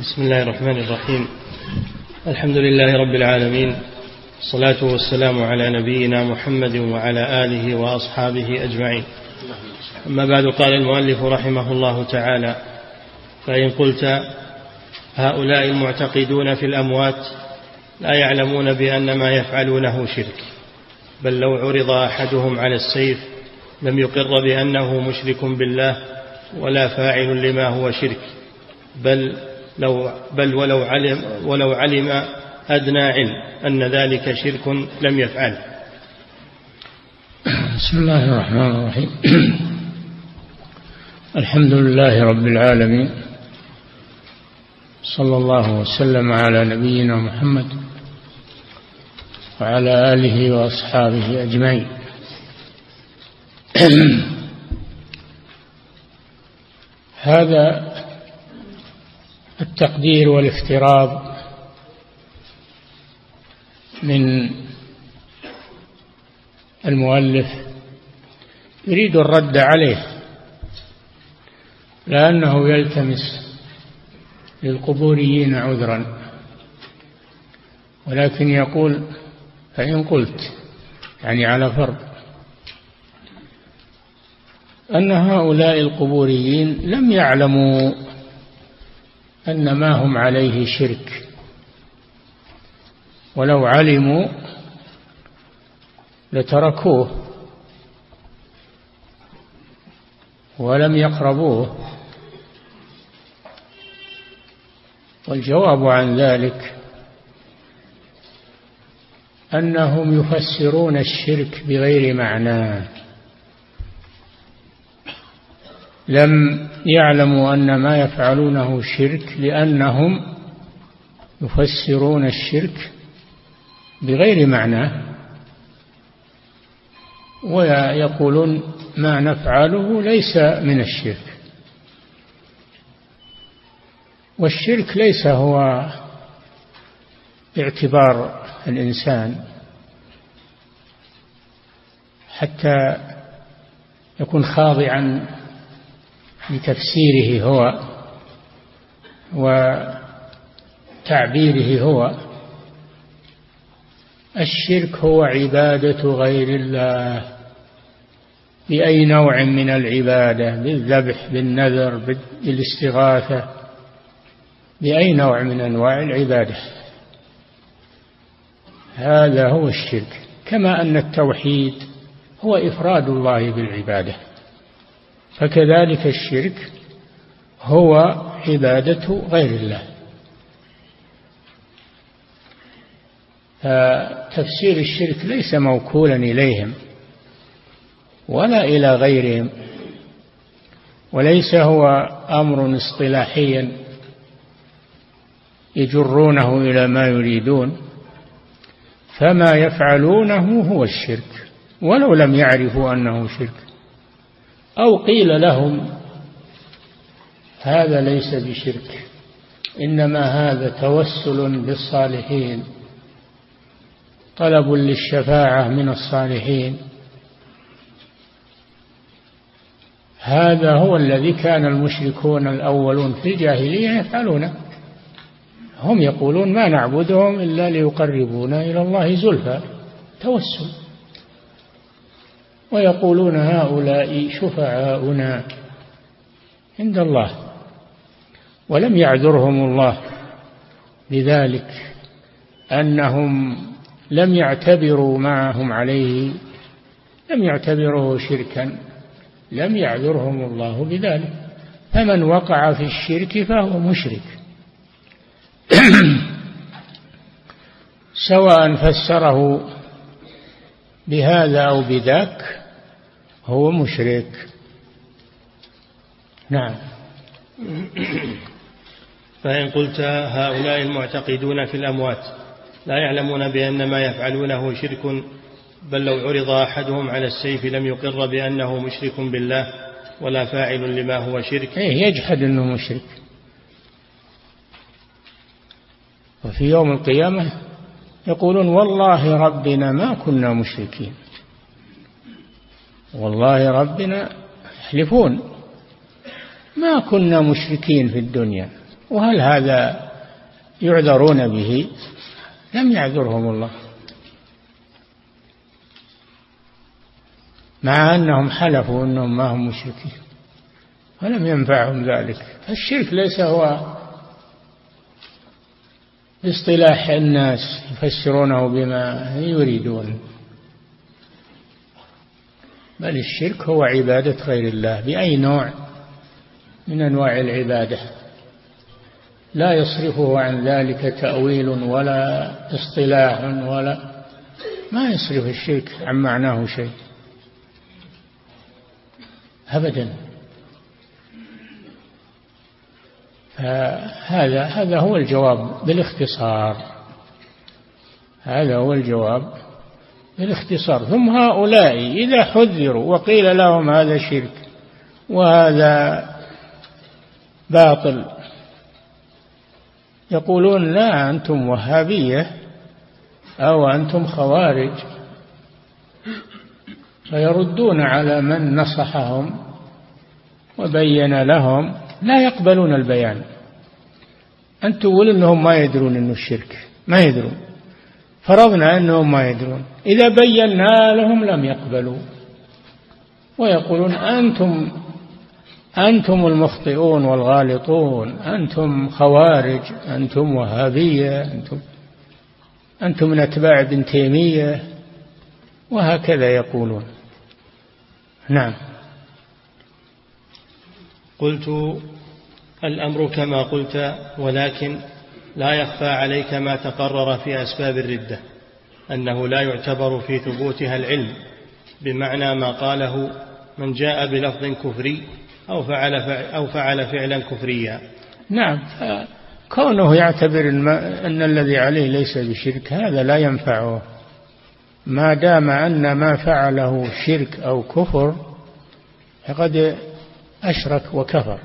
بسم الله الرحمن الرحيم. الحمد لله رب العالمين. الصلاة والسلام على نبينا محمد وعلى آله وأصحابه أجمعين. أما بعد قال المؤلف رحمه الله تعالى فإن قلت هؤلاء المعتقدون في الأموات لا يعلمون بأن ما يفعلونه شرك بل لو عرض أحدهم على السيف لم يقر بأنه مشرك بالله ولا فاعل لما هو شرك بل لو بل ولو علم ولو علم أدنى علم أن ذلك شرك لم يفعل. بسم الله الرحمن الرحيم. الحمد لله رب العالمين. صلى الله وسلم على نبينا محمد وعلى آله وأصحابه أجمعين. هذا التقدير والافتراض من المؤلف يريد الرد عليه لأنه يلتمس للقبوريين عذرا. ولكن يقول فإن قلت يعني على فرض أن هؤلاء القبوريين لم يعلموا أن ما هم عليه شرك. ولو علموا لتركوه ولم يقربوه. والجواب عن ذلك أنهم يفسرون الشرك بغير معناه لم يعلموا أن ما يفعلونه شرك لأنهم يفسرون الشرك بغير معناه ويقولون ما نفعله ليس من الشرك. والشرك ليس هو اعتبار الإنسان حتى يكون خاضعا لتفسيره هو وتعبيره هو. الشرك هو عبادة غير الله. بأي نوع من العبادة؟ بالذبح بالنذر بالاستغاثة. بأي نوع من أنواع العبادة؟ هذا هو الشرك. كما أن التوحيد هو إفراد الله بالعبادة. فكذلك الشرك هو عبادة غير الله. فتفسير الشرك ليس موكولا إليهم ولا إلى غيرهم وليس هو أمر اصطلاحيا يجرونه إلى ما يريدون فما يفعلونه هو الشرك ولو لم يعرفوا أنه شرك. أو قيل لهم هذا ليس بشرك إنما هذا توسل بالصالحين طلب للشفاعة من الصالحين. هذا هو الذي كان المشركون الأولون في الجاهلية يفعلونه هم يقولون ما نعبدهم إلا ليقربونا إلى الله زلفى. توسل. ويقولون هؤلاء شفعاؤنا عند الله ولم يعذرهم الله بذلك أنهم لم يعتبروا معهم عليه لم يعتبروه شركا لم يعذرهم الله بذلك. فمن وقع في الشرك فهو مشرك. سواء فسره بهذا أو بذاك هو مشرك. نعم. فإن قلت هؤلاء المعتقدون في الأموات لا يعلمون بأن ما يفعلونه شرك بل لو عرض أحدهم على السيف لم يقر بأنه مشرك بالله ولا فاعل لما هو شرك. إيه يجحد أنه مشرك. وفي يوم القيامة يقولون والله ربنا ما كنا مشركين. والله ربنا يحلفون. ما كنا مشركين في الدنيا وهل هذا يعذرون به؟ لم يعذرهم الله. مع أنهم حلفوا أنهم ما هم مشركين ولم ينفعهم ذلك. الشرك ليس هو اصطلاح الناس يفسرونه بما يريدون. بل الشرك هو عبادة غير الله بأي نوع؟ من أنواع العبادة. لا يصرفه عن ذلك تأويل ولا اصطلاح ولا ما يصرف الشرك عن معناه شيء. أبدا. فهذا هذا هو الجواب بالإختصار. هذا هو الجواب. بالاختصار ثم هؤلاء إذا حذروا وقيل لهم هذا شرك وهذا باطل. يقولون لا أنتم وهابية أو أنتم خوارج. فيردون على من نصحهم وبين لهم. لا يقبلون البيان. أنت تقول أنهم ما يدرون أنه الشرك ما يدرون. فرضنا أنهم ما يدرون. إذا بينا لهم لم يقبلوا. ويقولون أنتم أنتم المخطئون والغالطون أنتم خوارج أنتم وهابية أنتم أنتم من أتباع ابن تيمية وهكذا يقولون. نعم. قلت الأمر كما قلت ولكن لا يخفى عليك ما تقرر في أسباب الردة أنه لا يعتبر في ثبوتها العلم بمعنى ما قاله من جاء بلفظ كفري أو فعل, أو فعل فعلا كفريا. نعم كونه يعتبر أن الذي عليه ليس بشرك هذا لا ينفعه. ما دام أن ما فعله شرك أو كفر فقد أشرك وكفر.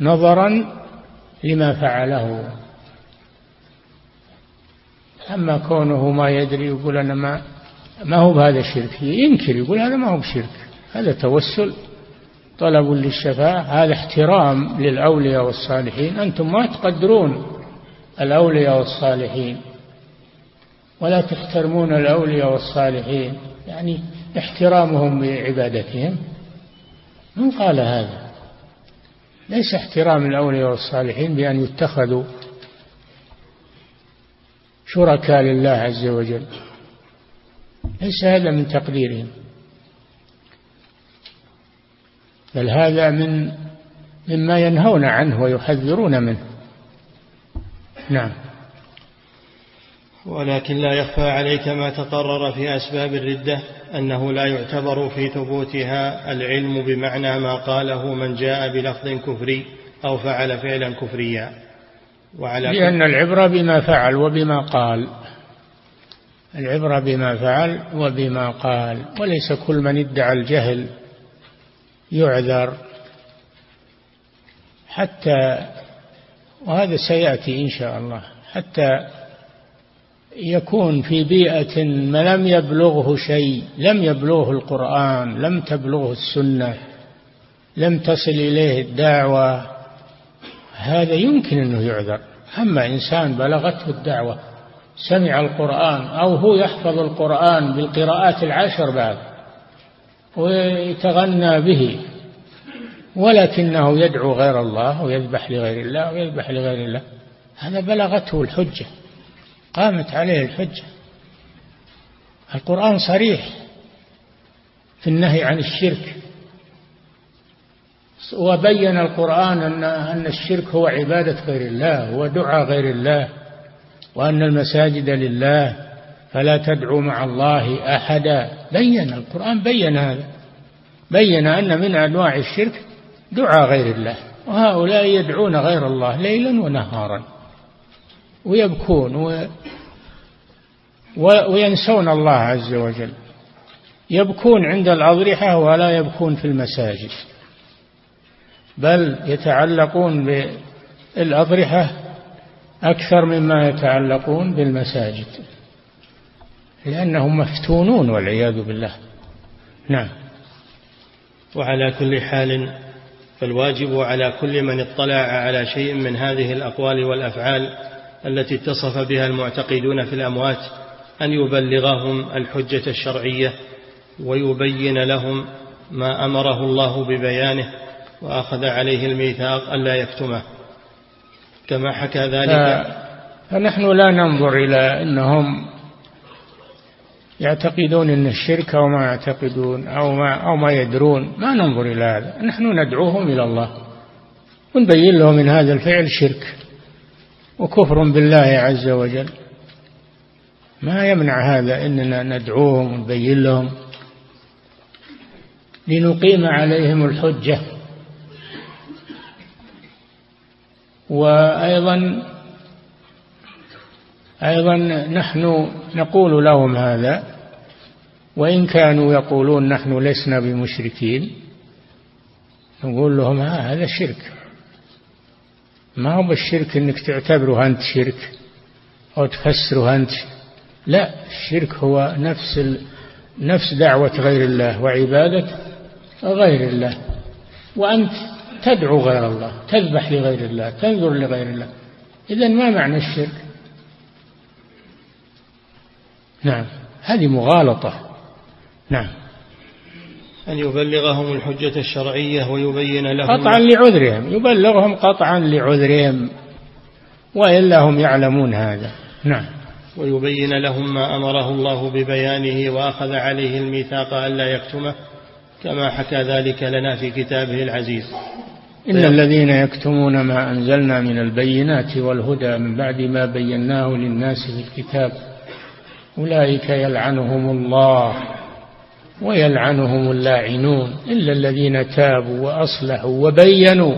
نظرا لما فعله. أما كونه ما يدري يقول أنا ما ما هو بهذا الشرك. ينكر يقول هذا ما هو بشرك. هذا توسل. طلب للشفاعة. هذا احترام للأولياء والصالحين. أنتم ما تقدرون الأولياء والصالحين. ولا تحترمون الأولياء والصالحين. يعني احترامهم بعبادتهم. من قال هذا؟ ليس احترام الأولياء والصالحين بأن يتخذوا شركاء لله عز وجل. ليس هذا من تقديرهم. بل هذا من مما ينهون عنه ويحذرون منه. نعم. ولكن لا يخفى عليك ما تقرر في أسباب الردة. أنه لا يعتبر في ثبوتها العلم بمعنى ما قاله من جاء بلفظ كفري أو فعل فعلا كفريا. وعلى لأن العبرة بما فعل وبما قال. العبرة بما فعل وبما قال. وليس كل من ادعى الجهل يعذر. حتى وهذا سيأتي إن شاء الله. حتى يكون في بيئة ما لم يبلغه شيء لم يبلغه القرآن لم تبلغه السنة لم تصل إليه الدعوة هذا يمكن أنه يعذر. أما إنسان بلغته الدعوة سمع القرآن أو هو يحفظ القرآن بالقراءات العشر بعد ويتغنى به ولكنه يدعو غير الله ويذبح لغير الله ويذبح لغير الله هذا بلغته الحجة. قامت عليه الحجة القرآن صريح في النهي عن الشرك. وبين القرآن أن أن الشرك هو عبادة غير الله هو دعاء غير الله وأن المساجد لله فلا تدعوا مع الله أحدا. بين القرآن بين هذا. بين أن من أنواع الشرك دعاء غير الله وهؤلاء يدعون غير الله ليلا ونهارا. ويبكون و وينسون الله عز وجل. يبكون عند الأضرحة ولا يبكون في المساجد. بل يتعلقون بالأضرحة أكثر مما يتعلقون بالمساجد. لأنهم مفتونون والعياذ بالله. نعم. وعلى كل حال فالواجب على كل من اطلع على شيء من هذه الأقوال والأفعال التي اتصف بها المعتقدون في الأموات أن يبلغهم الحجة الشرعية ويبين لهم ما أمره الله ببيانه وأخذ عليه الميثاق ألا يكتمه. كما حكى ذلك فنحن لا ننظر إلى أنهم يعتقدون أن الشرك أو ما يعتقدون أو ما, أو ما يدرون. ما ننظر إلى هذا. نحن ندعوهم إلى الله. ونبين لهم من هذا الفعل شرك. وكفر بالله عز وجل. ما يمنع هذا إننا ندعوهم ونبين لهم. لنقيم عليهم الحجة. وأيضا أيضا نحن نقول لهم هذا. وإن كانوا يقولون نحن لسنا بمشركين نقول لهم هذا شرك. ما هو بالشرك إنك تعتبره أنت شرك أو تفسره أنت؟ لا الشرك هو نفس ال... نفس دعوة غير الله وعبادة غير الله. وأنت تدعو غير الله تذبح لغير الله تنذر لغير الله. إذا ما معنى الشرك؟ نعم هذه مغالطة. نعم. أن يبلغهم الحجة الشرعية ويبين لهم قطعا لعذرهم يبلغهم قطعا لعذرهم وإلا هم يعلمون هذا. نعم. ويبين لهم ما أمره الله ببيانه وأخذ عليه الميثاق ألا يكتمه كما حكى ذلك لنا في كتابه العزيز. إن الذين يكتمون ما أنزلنا من البينات والهدى من بعد ما بيناه للناس في الكتاب أولئك يلعنهم الله. ويلعنهم اللاعنون إلا الذين تابوا وأصلحوا وبينوا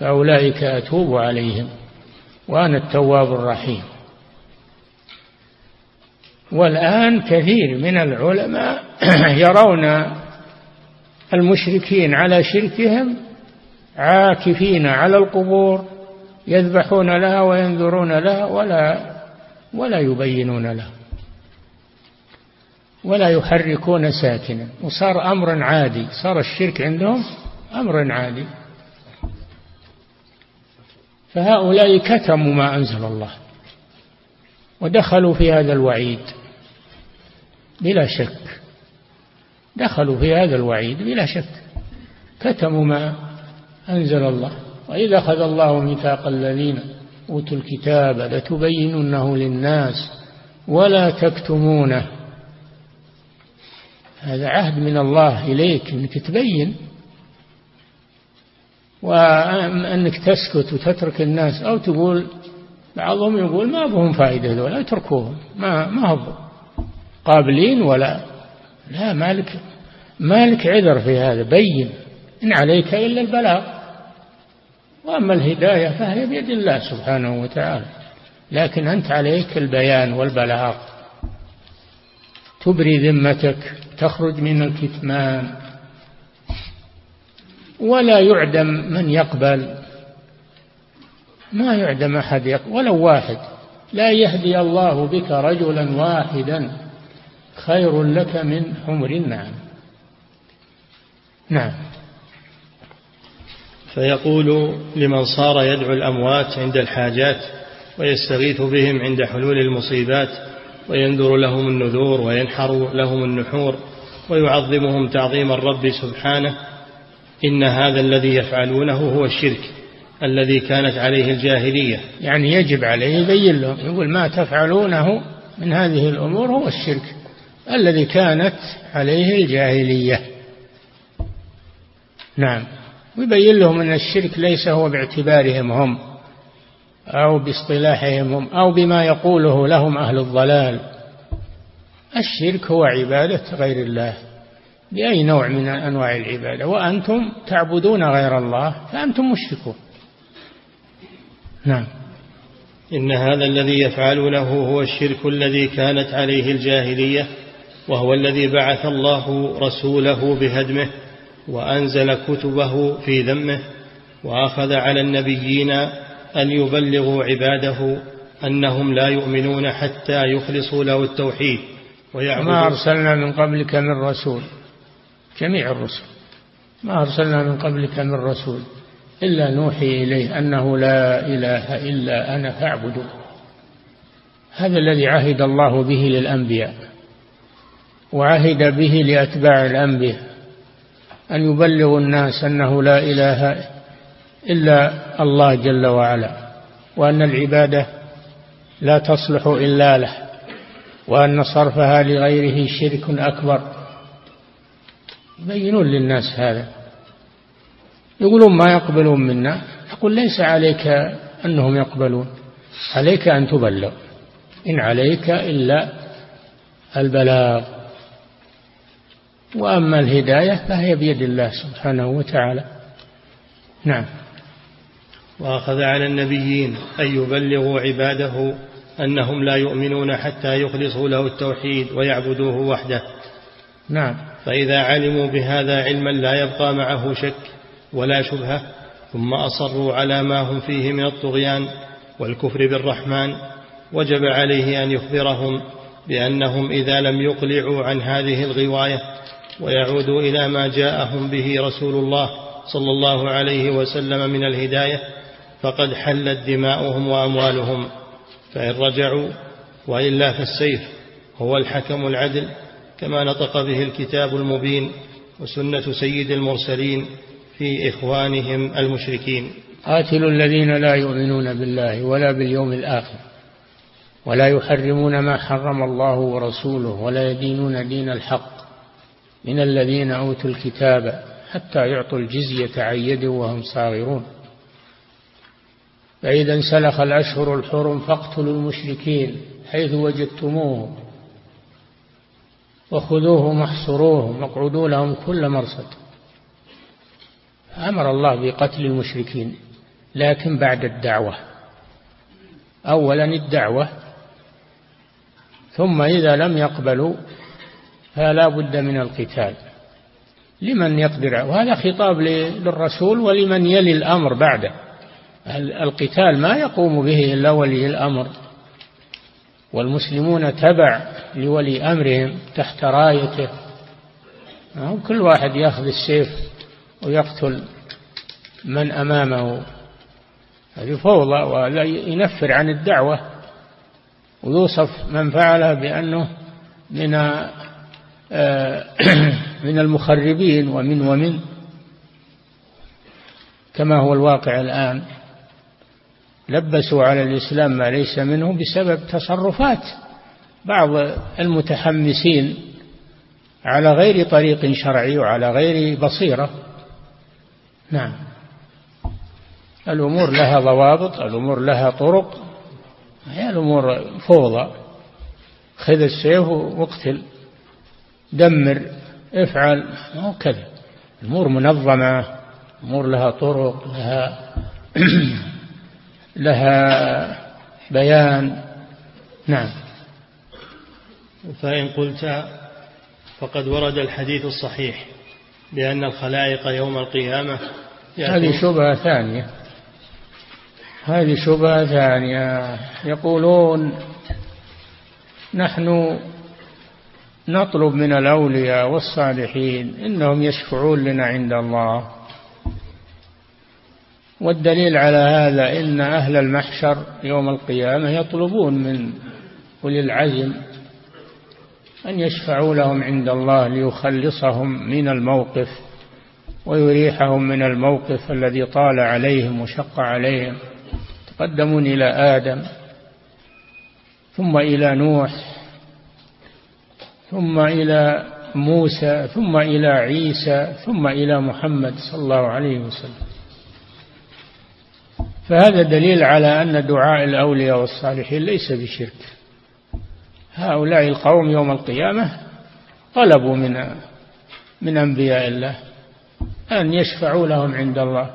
فأولئك أتوب عليهم وأنا التواب الرحيم. والآن كثير من العلماء يرون المشركين على شركهم عاكفين على القبور يذبحون لها وينذرون لها ولا ولا يبينون لها. ولا يحركون ساكنا. وصار أمرا عادي. صار الشرك عندهم أمرا عادي. فهؤلاء كتموا ما أنزل الله. ودخلوا في هذا الوعيد بلا شك. دخلوا في هذا الوعيد بلا شك. كتموا ما أنزل الله. وإذا أخذ الله ميثاق الذين أوتوا الكتاب لتبيننه للناس ولا تكتمونه. هذا عهد من الله إليك أنك تبين وأنك تسكت وتترك الناس أو تقول بعضهم يقول ما بهم فائدة ذولا اتركوهم ما ما هو قابلين ولا لا مالك مالك عذر في هذا بين إن عليك إلا البلاغ. وأما الهداية فهي بيد الله سبحانه وتعالى لكن أنت عليك البيان والبلاغ. تبري ذمتك تخرج من الكتمان. ولا يعدم من يقبل. ما يعدم أحد يقبل ولو واحد. لا يهدي الله بك رجلا واحدا. خير لك من حمر النعم. نعم. فيقول لمن صار يدعو الأموات عند الحاجات ويستغيث بهم عند حلول المصيبات وينذر لهم النذور وينحر لهم النحور. ويعظمهم تعظيم الرب سبحانه إن هذا الذي يفعلونه هو الشرك الذي كانت عليه الجاهلية. يعني يجب عليه يبين لهم يقول ما تفعلونه من هذه الأمور هو الشرك الذي كانت عليه الجاهلية. نعم. ويبين لهم أن الشرك ليس هو باعتبارهم هم أو باصطلاحهم هم أو بما يقوله لهم أهل الضلال. الشرك هو عبادة غير الله بأي نوع من أنواع العبادة؟ وأنتم تعبدون غير الله فأنتم مشركون. نعم. إن هذا الذي يفعلونه هو الشرك الذي كانت عليه الجاهلية وهو الذي بعث الله رسوله بهدمه وأنزل كتبه في ذمه وأخذ على النبيين أن يبلغوا عباده أنهم لا يؤمنون حتى يخلصوا له التوحيد. ويعبدوا ما أرسلنا من قبلك من رسول. جميع الرسل. ما أرسلنا من قبلك من رسول. إلا نوحي إليه أنه لا إله إلا أنا فاعبدوا هذا الذي عهد الله به للأنبياء. وعهد به لأتباع الأنبياء. أن يبلغوا الناس أنه لا إله إلا الله جل وعلا. وأن العبادة لا تصلح إلا له. وأن صرفها لغيره شرك أكبر. يبينون للناس هذا. يقولون ما يقبلون منا. يقول ليس عليك أنهم يقبلون. عليك أن تبلغ. إن عليك إلا البلاغ. وأما الهداية فهي بيد الله سبحانه وتعالى. نعم. وأخذ على النبيين أن يبلغوا عباده أنهم لا يؤمنون حتى يخلصوا له التوحيد ويعبدوه وحده. نعم. فإذا علموا بهذا علما لا يبقى معه شك ولا شبهة ثم أصروا على ما هم فيه من الطغيان والكفر بالرحمن وجب عليه أن يخبرهم بأنهم إذا لم يقلعوا عن هذه الغواية ويعودوا إلى ما جاءهم به رسول الله صلى الله عليه وسلم من الهداية فقد حلت دماؤهم وأموالهم. فإن رجعوا وإلا فالسيف هو الحكم العدل كما نطق به الكتاب المبين وسنة سيد المرسلين في إخوانهم المشركين. قاتلوا الذين لا يؤمنون بالله ولا باليوم الآخر ولا يحرمون ما حرم الله ورسوله ولا يدينون دين الحق من الذين أوتوا الكتاب حتى يعطوا الجزية عن يد وهم صاغرون. فإذا انسلخ الأشهر الحرم فاقتلوا المشركين حيث وجدتموهم وخذوهم واحصروهم واقعدوا لهم كل مرصد. أمر الله بقتل المشركين لكن بعد الدعوة. أولا الدعوة ثم إذا لم يقبلوا فلا بد من القتال. لمن يقدر؟ وهذا خطاب للرسول ولمن يلي الأمر بعده. القتال ما يقوم به إلا ولي الأمر. والمسلمون تبع لولي أمرهم تحت رايته. كل واحد يأخذ السيف ويقتل من أمامه. هذه فوضى ولا ينفر عن الدعوة. ويوصف من فعلها بأنه من آه، من المخربين ومن ومن. كما هو الواقع الآن. لبسوا على الإسلام ما ليس منه بسبب تصرفات بعض المتحمسين على غير طريق شرعي وعلى غير بصيرة. نعم. الأمور لها ضوابط الأمور لها طرق. هي الأمور فوضى. خذ السيف واقتل. دمر افعل. مو كذا. الأمور منظمة. أمور لها طرق لها لها بيان. نعم. فإن قلت فقد ورد الحديث الصحيح بأن الخلائق يوم القيامة هذه شبهة ثانية. هذه شبهة ثانية. يقولون نحن نطلب من الأولياء والصالحين إنهم يشفعون لنا عند الله. والدليل على هذا إن أهل المحشر يوم القيامة يطلبون من أولي العزم أن يشفعوا لهم عند الله ليخلصهم من الموقف ويريحهم من الموقف الذي طال عليهم وشق عليهم. تقدمون إلى آدم ثم إلى نوح ثم إلى موسى ثم إلى عيسى ثم إلى محمد صلى الله عليه وسلم. فهذا دليل على أن دعاء الأولياء والصالحين ليس بشرك. هؤلاء القوم يوم القيامة طلبوا من من أنبياء الله أن يشفعوا لهم عند الله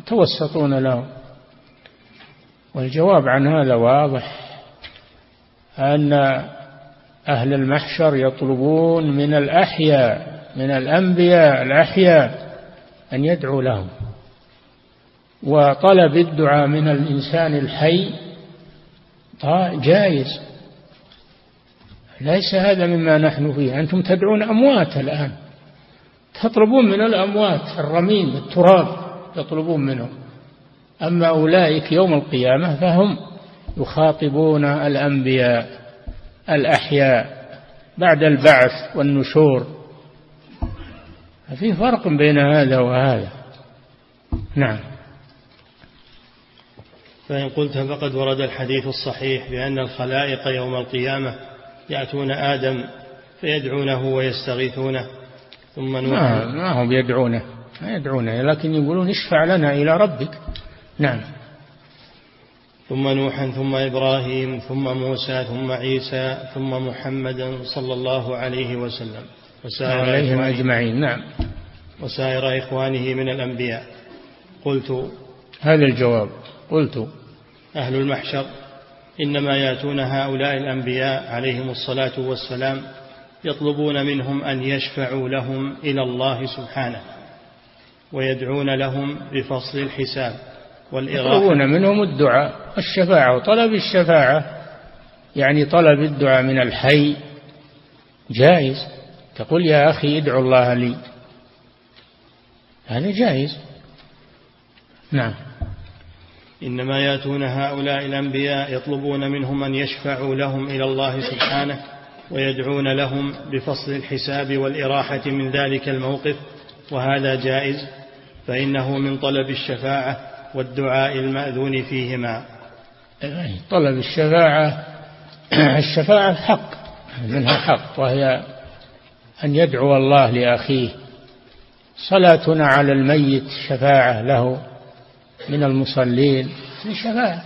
يتوسطون لهم. والجواب عن هذا واضح أن أهل المحشر يطلبون من الأحياء من الأنبياء الأحياء أن يدعوا لهم. وطلب الدعاء من الإنسان الحي جائز. ليس هذا مما نحن فيه. أنتم تدعون أموات الآن. تطلبون من الأموات الرميم التراب تطلبون منهم. أما أولئك يوم القيامة فهم يخاطبون الأنبياء الأحياء بعد البعث والنشور. في فرق بين هذا وهذا. نعم. فإن قلت فقد ورد الحديث الصحيح بأن الخلائق يوم القيامة يأتون آدم فيدعونه ويستغيثونه ثم نوح ما, ما هم يدعونه ما يدعونه لكن يقولون اشفع لنا إلى ربك. نعم. ثم نوحا ثم إبراهيم ثم موسى ثم عيسى ثم محمدا صلى الله عليه وسلم. وسائر عليهم أجمعين نعم. وسائر إخوانه من الأنبياء. قلت هذا الجواب. قلت أهل المحشر إنما يأتون هؤلاء الأنبياء عليهم الصلاة والسلام يطلبون منهم أن يشفعوا لهم إلى الله سبحانه ويدعون لهم بفصل الحساب والإراحة يطلبون منهم الدعاء الشفاعة وطلب الشفاعة يعني طلب الدعاء من الحي. جائز. تقول يا أخي ادعو الله لي. هذا جائز. نعم. إنما يأتون هؤلاء الأنبياء يطلبون منهم أن يشفعوا لهم إلى الله سبحانه ويدعون لهم بفصل الحساب والإراحة من ذلك الموقف وهذا جائز فإنه من طلب الشفاعة والدعاء المأذون فيهما. طلب الشفاعة الشفاعة حق منها حق وهي أن يدعو الله لأخيه. صلاتنا على الميت شفاعة له. من المصلين. شفاعة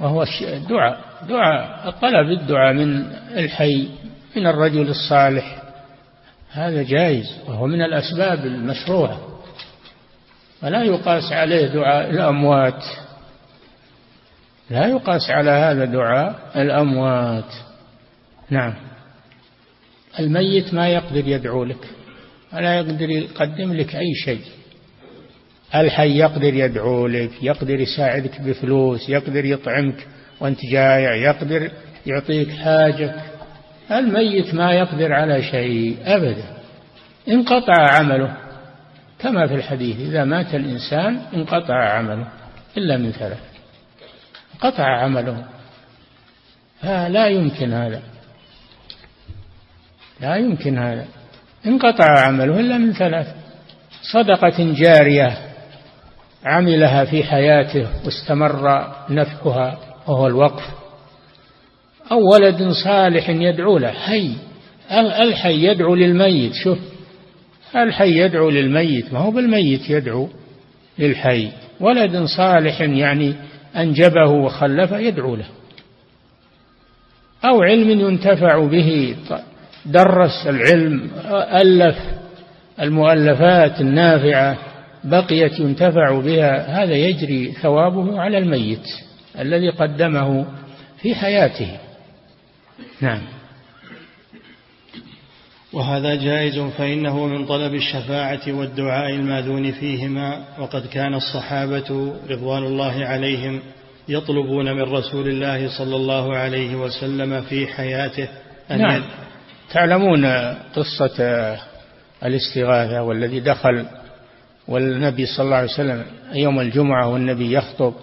وهو الدعاء دعاء طلب الدعاء من الحي من الرجل الصالح. هذا جائز وهو من الأسباب المشروعة. ولا يقاس عليه دعاء الأموات. لا يقاس على هذا دعاء الأموات. نعم. الميت ما يقدر يدعو لك ولا يقدر يقدم لك أي شيء. الحي يقدر يدعو لك يقدر يساعدك بفلوس يقدر يطعمك وانت جايع يقدر يعطيك حاجة الميت ما يقدر على شيء أبدا. انقطع عمله كما في الحديث إذا مات الإنسان انقطع عمله إلا من ثلاث انقطع عمله. فلا يمكن هذا. لا يمكن هذا. انقطع عمله إلا من ثلاث صدقة جارية. عملها في حياته واستمر نفعها وهو الوقف. أو ولد صالح يدعو له حي. الحي يدعو للميت شوف. الحي يدعو للميت ما هو بالميت يدعو للحي. ولد صالح يعني أنجبه وخلفه يدعو له. أو علم ينتفع به درس العلم ألف المؤلفات النافعة. بقيت ينتفع بها هذا يجري ثوابه على الميت الذي قدمه في حياته نعم وهذا جائز فإنه من طلب الشفاعة والدعاء المأذون فيهما وقد كان الصحابة رضوان الله عليهم يطلبون من رسول الله صلى الله عليه وسلم في حياته أن نعم. تعلمون قصة الاستغاثة والذي دخل والنبي صلى الله عليه وسلم يوم الجمعة والنبي يخطب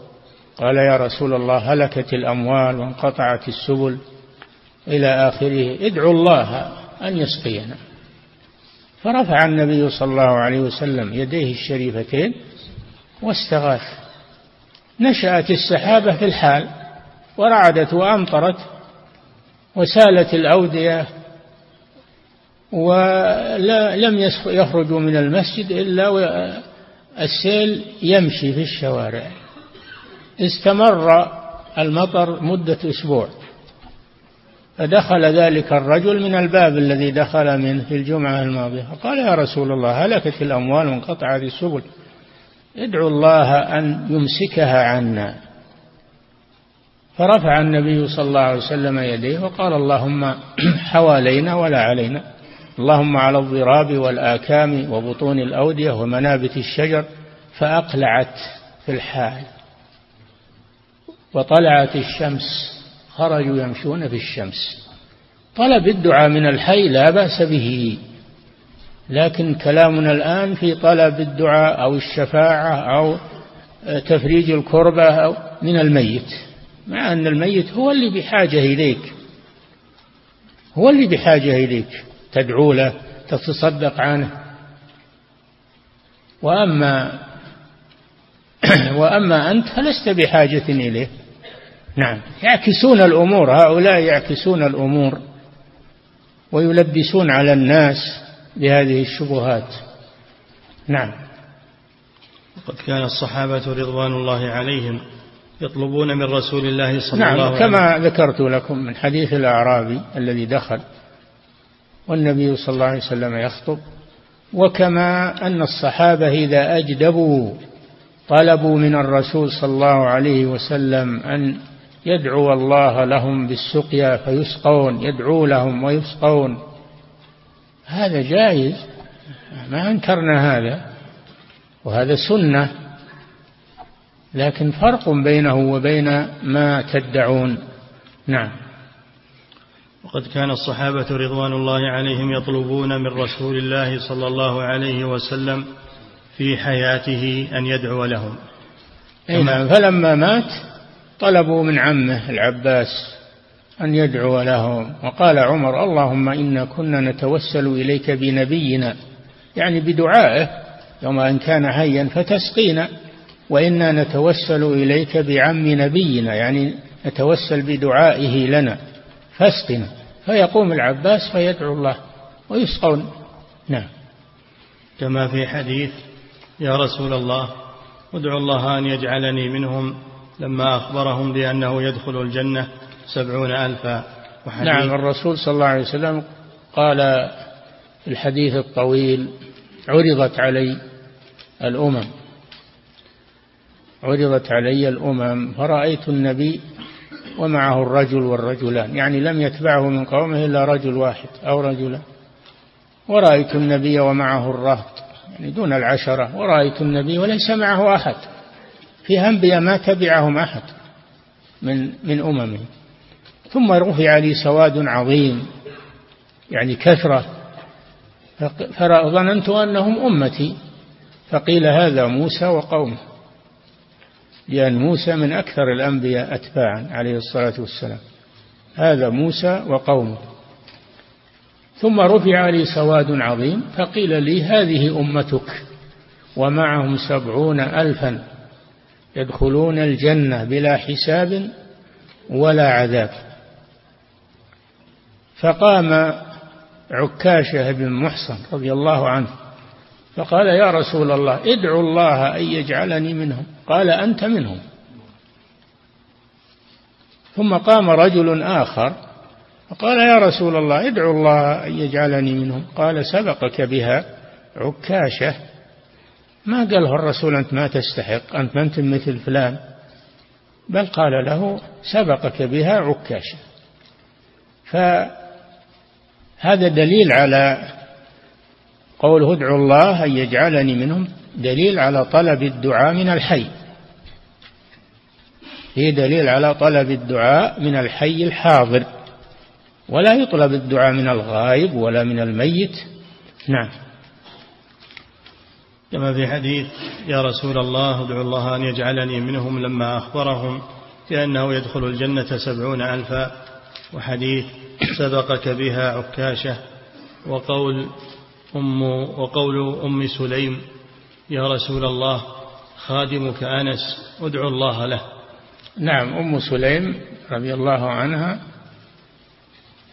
قال يا رسول الله هلكت الأموال وانقطعت السبل إلى آخره ادعوا الله أن يسقينا فرفع النبي صلى الله عليه وسلم يديه الشريفتين واستغاث نشأت السحابة في الحال ورعدت وأمطرت وسالت الأودية ولم يخرجوا من المسجد إلا السيل يمشي في الشوارع. استمر المطر مدة أسبوع. فدخل ذلك الرجل من الباب الذي دخل منه في الجمعة الماضية. فقال يا رسول الله هلكت الأموال وانقطعت السبل. ادعو الله أن يمسكها عنا. فرفع النبي صلى الله عليه وسلم يديه وقال اللهم حوالينا ولا علينا. اللهم على الضراب والآكام وبطون الأودية ومنابت الشجر فأقلعت في الحال. وطلعت الشمس خرجوا يمشون في الشمس. طلب الدعاء من الحي لا بأس به. لكن كلامنا الآن في طلب الدعاء أو الشفاعة أو تفريج الكربة أو من الميت. مع أن الميت هو اللي بحاجة إليك. هو اللي بحاجة إليك. تدعو له تتصدق عنه. وأما وأما أنت فلست بحاجة إليه. نعم. يعكسون الأمور. هؤلاء يعكسون الأمور ويلبسون على الناس بهذه الشبهات. نعم. وقد كان الصحابة رضوان الله عليهم يطلبون من رسول الله صلى نعم. الله عليه وسلم كما ذكرت لكم من حديث الأعرابي الذي دخل والنبي صلى الله عليه وسلم يخطب. وكما أن الصحابة إذا أجدبوا طلبوا من الرسول صلى الله عليه وسلم أن يدعو الله لهم بالسقيا فيسقون يدعو لهم ويسقون. هذا جائز. ما أنكرنا هذا. وهذا سنة. لكن فرق بينه وبين ما تدعون. نعم. وقد كان الصحابة رضوان الله عليهم يطلبون من رسول الله صلى الله عليه وسلم في حياته أن يدعو لهم. نعم. فلما مات طلبوا من عمه العباس أن يدعو لهم. وقال عمر اللهم إنا كنا نتوسل إليك بنبينا يعني بدعائه يوم أن كان حيا فتسقينا. وإنا نتوسل إليك بعم نبينا يعني نتوسل بدعائه لنا فاسقنا. فيقوم العباس فيدعو الله ويسقون. نعم. كما في حديث يا رسول الله ادعو الله أن يجعلني منهم. لما أخبرهم بأنه يدخل الجنة سبعون ألفا. وحديث نعم الرسول صلى الله عليه وسلم قال في الحديث الطويل عرضت علي الأمم. عرضت علي الأمم فرأيت النبي ومعه الرجل والرجلان. يعني لم يتبعه من قومه إلا رجل واحد أو رجلان. ورأيت النبي ومعه الرهط يعني دون العشرة. ورأيت النبي وليس معه أحد. في أنبياء ما تبعهم أحد من من أممه. ثم رفع لي سواد عظيم يعني كثرة. فظننت أنهم أمتي. فقيل هذا موسى وقومه. لأن موسى من أكثر الأنبياء أتباعا عليه الصلاة والسلام. هذا موسى وقومه. ثم رفع لي سواد عظيم فقيل لي هذه أمتك ومعهم سبعون ألفا يدخلون الجنة بلا حساب ولا عذاب. فقام عكاشة بن محصن رضي الله عنه فقال يا رسول الله ادعو الله أن يجعلني منهم. قال أنت منهم. ثم قام رجل آخر فقال يا رسول الله ادعو الله أن يجعلني منهم. قال سبقك بها عكاشة. ما قاله الرسول أنت ما تستحق أنت ما أنت مثل فلان. بل قال له سبقك بها عكاشة. فهذا دليل على قوله ادعوا الله أن يجعلني منهم دليل على طلب الدعاء من الحي. هي دليل على طلب الدعاء من الحي الحاضر. ولا يطلب الدعاء من الغائب ولا من الميت. نعم. كما في حديث يا رسول الله ادعو الله أن يجعلني منهم لما أخبرهم بأنه يدخل الجنة سبعون ألفا. وحديث سبقك بها عكاشة. وقول أم وقول أم سليم يا رسول الله خادمك أنس ادعو الله له. نعم أم سليم رضي الله عنها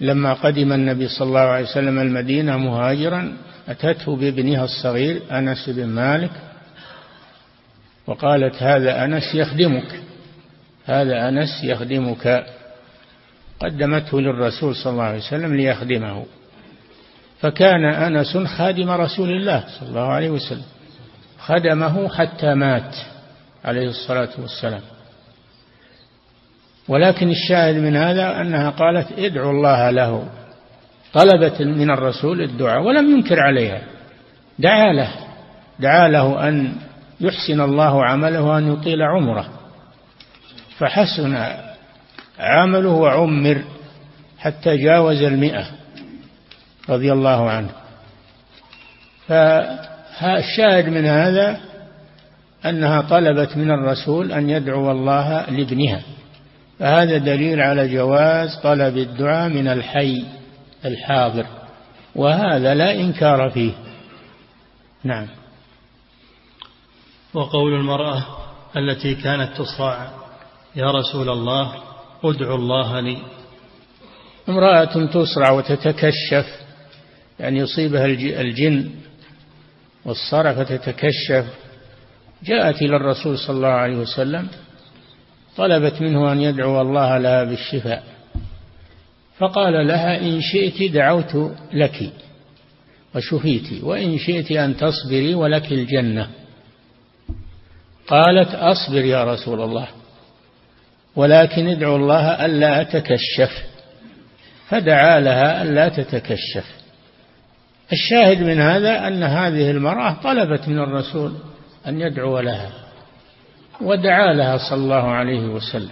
لما قدم النبي صلى الله عليه وسلم المدينة مهاجرا أتته بابنها الصغير أنس بن مالك وقالت هذا أنس يخدمك هذا أنس يخدمك. قدمته للرسول صلى الله عليه وسلم ليخدمه. فكان أنس خادم رسول الله صلى الله عليه وسلم. خدمه حتى مات عليه الصلاة والسلام. ولكن الشاهد من هذا أنها قالت ادعوا الله له. طلبت من الرسول الدعاء ولم ينكر عليها. دعا له. دعا له أن يحسن الله عمله وأن يطيل عمره. فحسن عمله وعمر حتى جاوز المئة. رضي الله عنه. فالشاهد من هذا أنها طلبت من الرسول أن يدعو الله لابنها. فهذا دليل على جواز طلب الدعاء من الحي الحاضر. وهذا لا إنكار فيه. نعم. وقول المرأة التي كانت تصرع يا رسول الله ادعو الله لي. امرأة تصرع وتتكشف يعني يصيبها الجن والصرع فتتكشف جاءت إلى الرسول صلى الله عليه وسلم طلبت منه أن يدعو الله لها بالشفاء. فقال لها إن شئت دعوت لك وشفيت وإن شئت أن تصبري ولك الجنة. قالت أصبر يا رسول الله ولكن ادعو الله ألا أتكشف فدعا لها ألا تتكشف. الشاهد من هذا أن هذه المرأة طلبت من الرسول أن يدعو لها ودعا لها صلى الله عليه وسلم.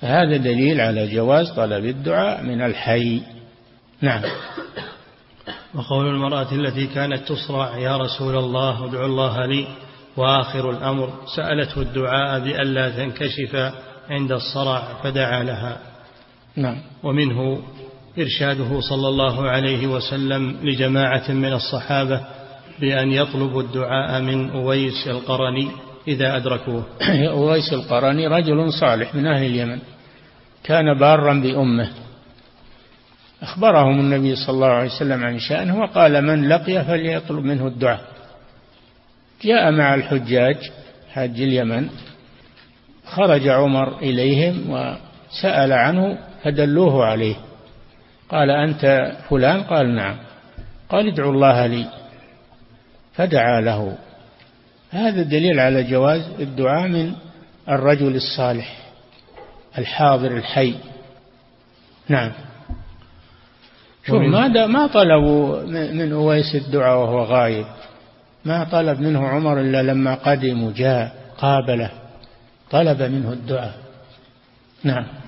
هذا دليل على جواز طلب الدعاء من الحي. نعم. وقول المرأة التي كانت تصرع يا رسول الله ادعو الله لي. وآخر الأمر سألته الدعاء بألا تنكشف عند الصرع فدعا لها. نعم. ومنه إرشاده صلى الله عليه وسلم لجماعة من الصحابة بأن يطلبوا الدعاء من أويس القرني إذا أدركوه. أويس القرني رجل صالح من أهل اليمن. كان بارا بأمه. أخبرهم النبي صلى الله عليه وسلم عن شأنه وقال من لقي فليطلب منه الدعاء. جاء مع الحجاج حاج اليمن. خرج عمر إليهم وسأل عنه فدلوه عليه. قال أنت فلان؟ قال نعم. قال ادعوا الله لي. فدعا له. هذا دليل على جواز الدعاء من الرجل الصالح الحاضر الحي. نعم. شوف ما ما طلبوا من أويس الدعاء وهو غايب. ما طلب منه عمر إلا لما قدم وجاء قابله طلب منه الدعاء. نعم.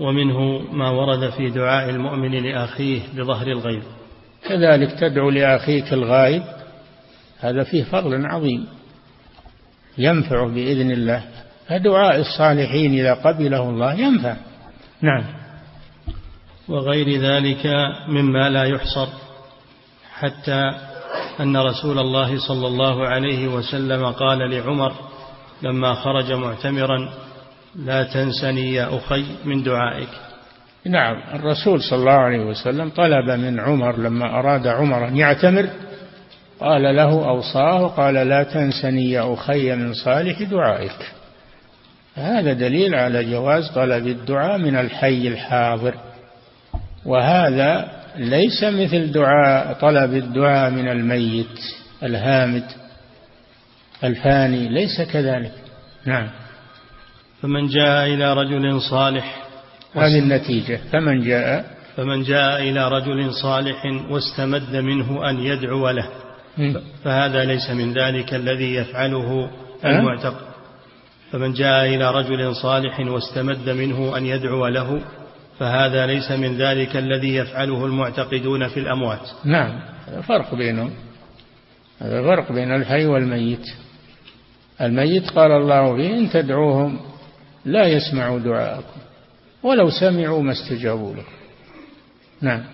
ومنه ما ورد في دعاء المؤمن لأخيه بظهر الغيب. كذلك تدعو لأخيك الغائب هذا فيه فضل عظيم. ينفع بإذن الله. فدعاء الصالحين إذا قبله الله ينفع. نعم. وغير ذلك مما لا يحصر حتى أن رسول الله صلى الله عليه وسلم قال لعمر لما خرج معتمرا لا تنسني يا أخي من دعائك. نعم الرسول صلى الله عليه وسلم طلب من عمر لما أراد عمر أن يعتمر قال له أوصاه قال لا تنسني يا أخي من صالح دعائك. هذا دليل على جواز طلب الدعاء من الحي الحاضر. وهذا ليس مثل دعاء طلب الدعاء من الميت الهامد الفاني ليس كذلك. نعم. فمن جاء إلى رجل صالح هذه النتيجة. فمن جاء فمن جاء إلى رجل صالح واستمد منه أن يدعو له. فهذا ليس من ذلك الذي يفعله المعتقد. فمن جاء إلى رجل صالح واستمد منه أن يدعو له فهذا ليس من ذلك الذي يفعله المعتقدون في الأموات. نعم فرق بينهم. هذا فرق بين الحي والميت. الميت قال الله فيه إن تدعوهم لا يسمعوا دعاءكم. ولو سمعوا ما استجابوا لكم. نعم.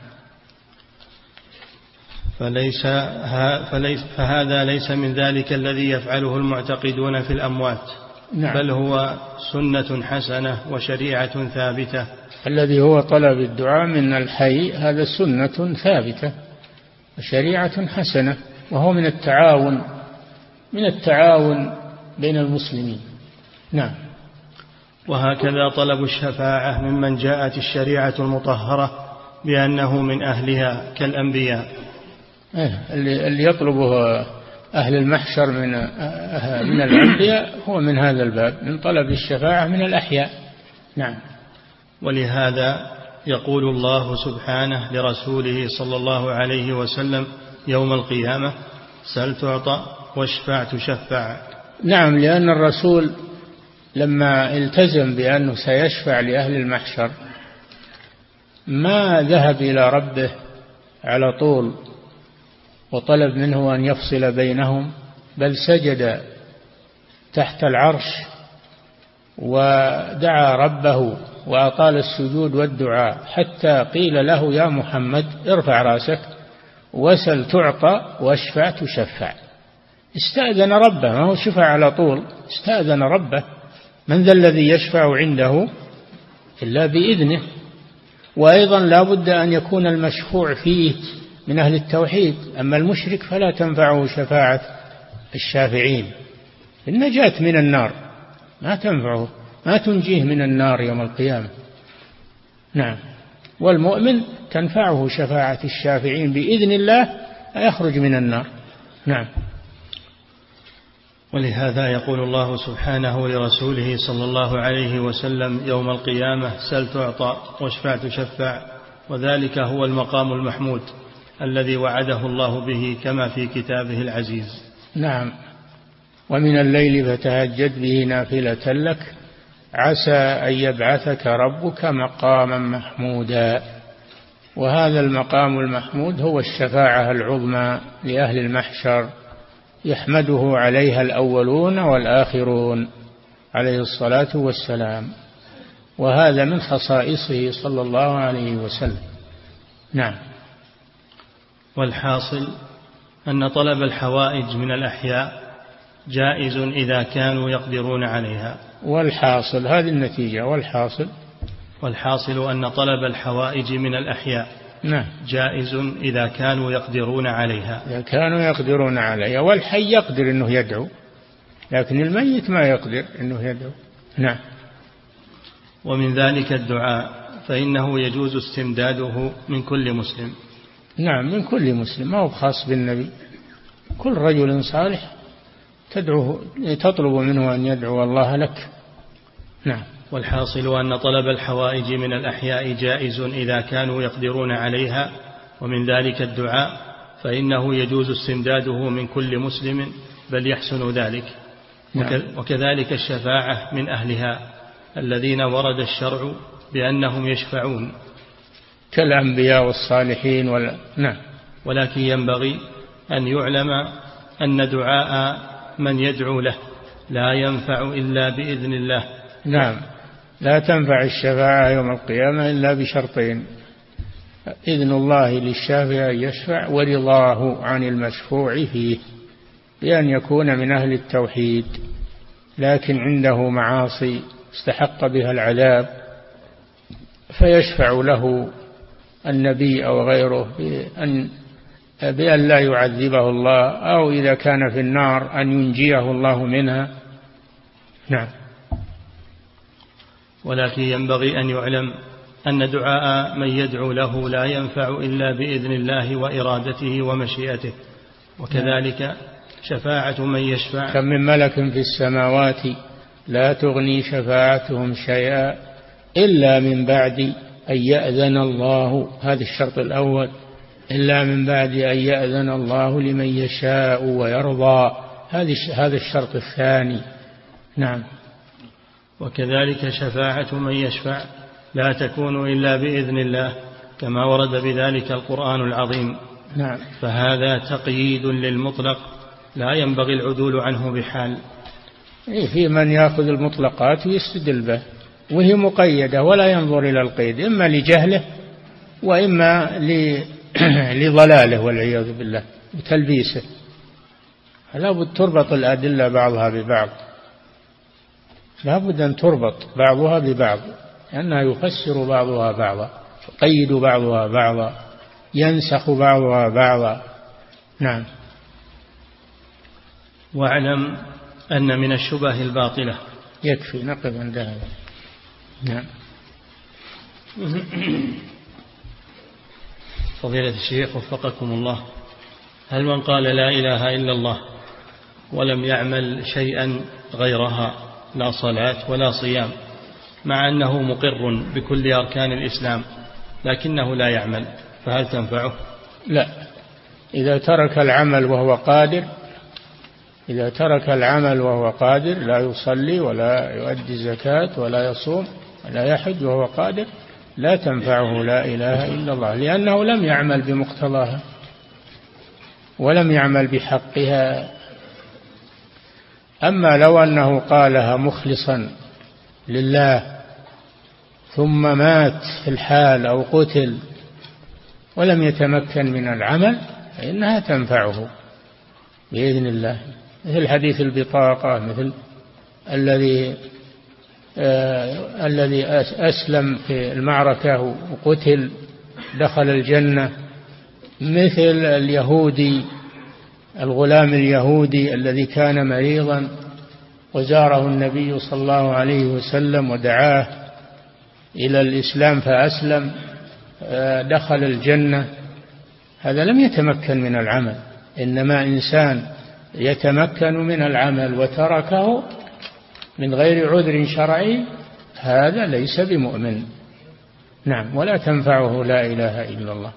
فليس فليس فهذا ليس من ذلك الذي يفعله المعتقدون في الأموات. نعم. بل هو سنة حسنة وشريعة ثابتة. الذي هو طلب الدعاء من الحي هذا سنة ثابتة وشريعة حسنة وهو من التعاون من التعاون بين المسلمين. نعم. وهكذا طلب الشفاعة ممن جاءت الشريعة المطهرة بأنه من أهلها كالأنبياء. إيه، اللي يطلبه أهل المحشر من من الأنبياء هو من هذا الباب من طلب الشفاعة من الأحياء. نعم. ولهذا يقول الله سبحانه لرسوله صلى الله عليه وسلم يوم القيامة سل تعطى واشفع تشفع نعم لأن الرسول لما التزم بأنه سيشفع لأهل المحشر ما ذهب إلى ربه على طول وطلب منه أن يفصل بينهم بل سجد تحت العرش ودعا ربه وأطال السجود والدعاء حتى قيل له يا محمد ارفع رأسك وسل تعطى واشفع تشفع. استأذن ربه ما هو شفع على طول استأذن ربه من ذا الذي يشفع عنده إلا بإذنه؟ وأيضا لا بد أن يكون المشفوع فيه من أهل التوحيد أما المشرك فلا تنفعه شفاعة الشافعين. النجاة من النار ما تنفعه ما تنجيه من النار يوم القيامة. نعم. والمؤمن تنفعه شفاعة الشافعين بإذن الله يخرج من النار. نعم. ولهذا يقول الله سبحانه لرسوله صلى الله عليه وسلم يوم القيامة سل تعطى واشفع تشفع وذلك هو المقام المحمود الذي وعده الله به كما في كتابه العزيز. نعم. ومن الليل فتهجد به نافلة لك عسى أن يبعثك ربك مقاما محمودا. وهذا المقام المحمود هو الشفاعة العظمى لأهل المحشر. يحمده عليها الأولون والآخرون عليه الصلاة والسلام. وهذا من خصائصه صلى الله عليه وسلم. نعم. والحاصل أن طلب الحوائج من الأحياء جائز إذا كانوا يقدرون عليها. والحاصل هذه النتيجة والحاصل. والحاصل أن طلب الحوائج من الأحياء نعم. جائز إذا كانوا يقدرون عليها. إذا كانوا يقدرون عليها. والحي يقدر أنه يدعو لكن الميت ما يقدر أنه يدعو. نعم. ومن ذلك الدعاء فإنه يجوز استمداده من كل مسلم. نعم من كل مسلم ما هو خاص بالنبي. كل رجل صالح تدعوه تطلب منه أن يدعو الله لك. نعم. والحاصل أن طلب الحوائج من الأحياء جائز إذا كانوا يقدرون عليها ومن ذلك الدعاء فإنه يجوز استمداده من كل مسلم بل يحسن ذلك. نعم. وكذلك الشفاعة من أهلها الذين ورد الشرع بأنهم يشفعون. كالأنبياء والصالحين وال... نعم. ولكن ينبغي أن يعلم أن دعاء من يدعو له لا ينفع إلا بإذن الله. نعم. لا تنفع الشفاعة يوم القيامة إلا بشرطين إذن الله للشافع أن يشفع ورضاه عن المشفوع فيه بأن يكون من أهل التوحيد لكن عنده معاصي استحق بها العذاب فيشفع له النبي أو غيره بأن بأن لا يعذبه الله أو إذا كان في النار أن ينجيه الله منها. نعم. ولكن ينبغي أن يعلم أن دعاء من يدعو له لا ينفع إلا بإذن الله وإرادته ومشيئته. وكذلك شفاعة من يشفع. كم من ملك في السماوات لا تغني شفاعتهم شيئا إلا من بعد أن يأذن الله. هذا الشرط الأول. إلا من بعد أن يأذن الله لمن يشاء ويرضى. هذا الشرط الثاني. نعم. وكذلك شفاعة من يشفع لا تكون إلا بإذن الله كما ورد بذلك القرآن العظيم. نعم. فهذا تقييد للمطلق لا ينبغي العدول عنه بحال. إيه في من يأخذ المطلقات ويستدل به وهي مقيدة ولا ينظر إلى القيد إما لجهله وإما لضلاله والعياذ بالله وتلبيسه. فلا بد تربط الأدلة بعضها ببعض. لا بد أن تربط بعضها ببعض لأنها يفسر بعضها بعضا يقيد بعضها بعضا ينسخ بعضها بعضا. نعم. واعلم أن من الشبه الباطلة. يكفي نقف عند هذا. نعم. فضيلة الشيخ وفقكم الله. هل من قال لا إله إلا الله ولم يعمل شيئا غيرها؟ لا صلاة ولا صيام مع أنه مقر بكل أركان الإسلام لكنه لا يعمل فهل تنفعه؟ لا. إذا ترك العمل وهو قادر إذا ترك العمل وهو قادر لا يصلي ولا يؤدي زكاة ولا يصوم ولا يحج وهو قادر لا تنفعه لا إله إلا الله لأنه لم يعمل بمقتضاها ولم يعمل بحقها أما لو أنه قالها مخلصا لله ثم مات في الحال أو قتل ولم يتمكن من العمل فإنها تنفعه بإذن الله. مثل حديث البطاقة مثل الذي آه الذي أسلم في المعركة وقتل دخل الجنة. مثل اليهودي الغلام اليهودي الذي كان مريضا وزاره النبي صلى الله عليه وسلم ودعاه إلى الإسلام فأسلم آه، دخل الجنة. هذا لم يتمكن من العمل إنما إنسان يتمكن من العمل وتركه من غير عذر شرعي هذا ليس بمؤمن. نعم ولا تنفعه لا إله إلا الله.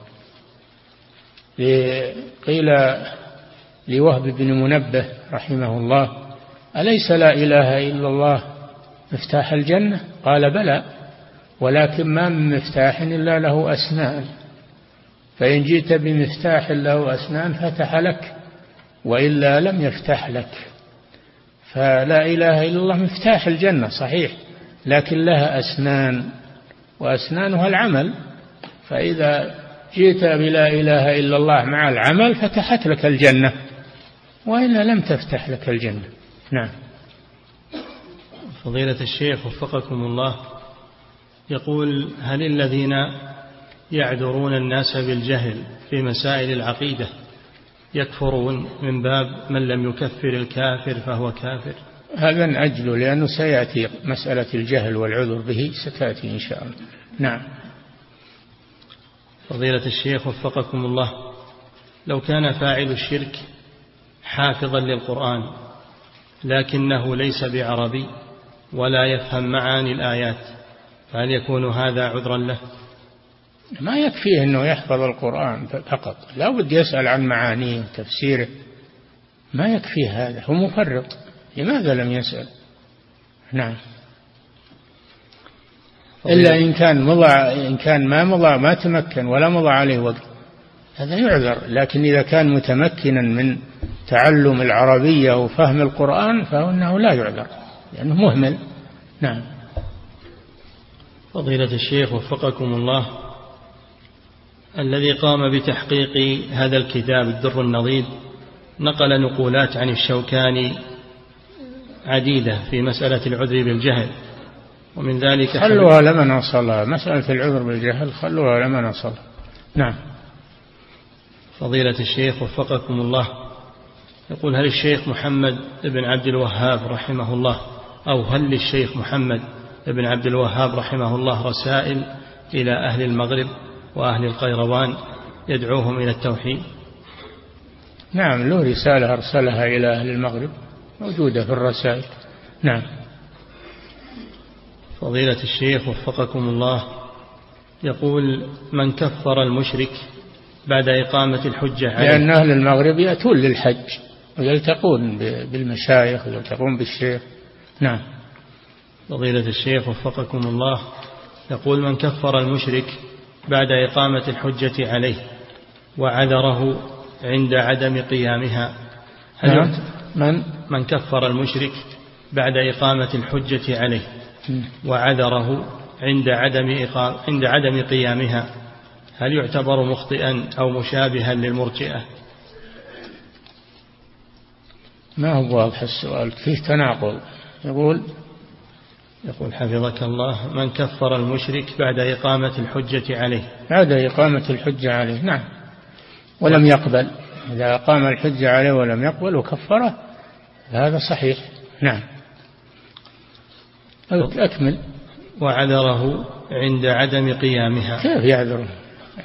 قيل لوهب بن منبه رحمه الله. أليس لا إله إلا الله مفتاح الجنة؟ قال بلى ولكن ما من مفتاح إلا له أسنان. فإن جئت بمفتاح له أسنان فتح لك وإلا لم يفتح لك. فلا إله إلا الله مفتاح الجنة صحيح لكن لها أسنان وأسنانها العمل. فإذا جئت بلا إله إلا الله مع العمل فتحت لك الجنة. وإلا لم تفتح لك الجنة. نعم. فضيلة الشيخ وفقكم الله يقول هل الذين يعذرون الناس بالجهل في مسائل العقيدة يكفرون من باب من لم يكفر الكافر فهو كافر؟ هذا نأجله لأنه سيأتي مسألة الجهل والعذر به ستأتي إن شاء الله. نعم. فضيلة الشيخ وفقكم الله لو كان فاعل الشرك حافظا للقرآن لكنه ليس بعربي ولا يفهم معاني الآيات فهل يكون هذا عذرا له؟ ما يكفيه أنه يحفظ القرآن فقط لا بد يسأل عن معانيه وتفسيره. ما يكفيه هذا هو مفرط لماذا لم يسأل؟ نعم. إلا إن كان مضى إن كان ما مضى ما تمكن ولا مضى عليه وقت. هذا يعذر. لكن إذا كان متمكنا من تعلم العربية وفهم القرآن فإنه لا يعذر لأنه مهمل. نعم. فضيلة الشيخ وفقكم الله الذي قام بتحقيق هذا الكتاب الدر النضيد نقل نقولات عن الشوكاني عديدة في مسألة العذر بالجهل ومن ذلك خلوها لمن وصلها مسألة العذر بالجهل خلوها لمن وصلها نعم. فضيلة الشيخ وفقكم الله. يقول هل الشيخ محمد بن عبد الوهاب رحمه الله أو هل للشيخ محمد بن عبد الوهاب رحمه الله رسائل إلى أهل المغرب وأهل القيروان يدعوهم إلى التوحيد؟ نعم له رسالة أرسلها إلى أهل المغرب موجودة في الرسائل. نعم. فضيلة الشيخ وفقكم الله يقول من كفر المشرك بعد إقامة الحجة عليه. لأن أهل المغرب يأتون للحج ويلتقون بالمشايخ ويلتقون بالشيخ. نعم. فضيلة الشيخ وفقكم الله. يقول من كفر المشرك بعد إقامة الحجة عليه وعذره عند عدم قيامها هل نعم. من؟ من كفر المشرك بعد إقامة الحجة عليه وعذره عند عدم عند عدم قيامها هل يعتبر مخطئا أو مشابها للمرجئة؟ ما هو واضح السؤال؟ فيه تناقض. يقول؟ يقول حفظك الله من كفر المشرك بعد إقامة الحجة عليه. بعد إقامة الحجة عليه نعم. ولم يقبل. إذا أقام الحجة عليه ولم يقبل وكفره هذا صحيح. نعم. أكمل. وعذره عند عدم قيامها. كيف يعذره؟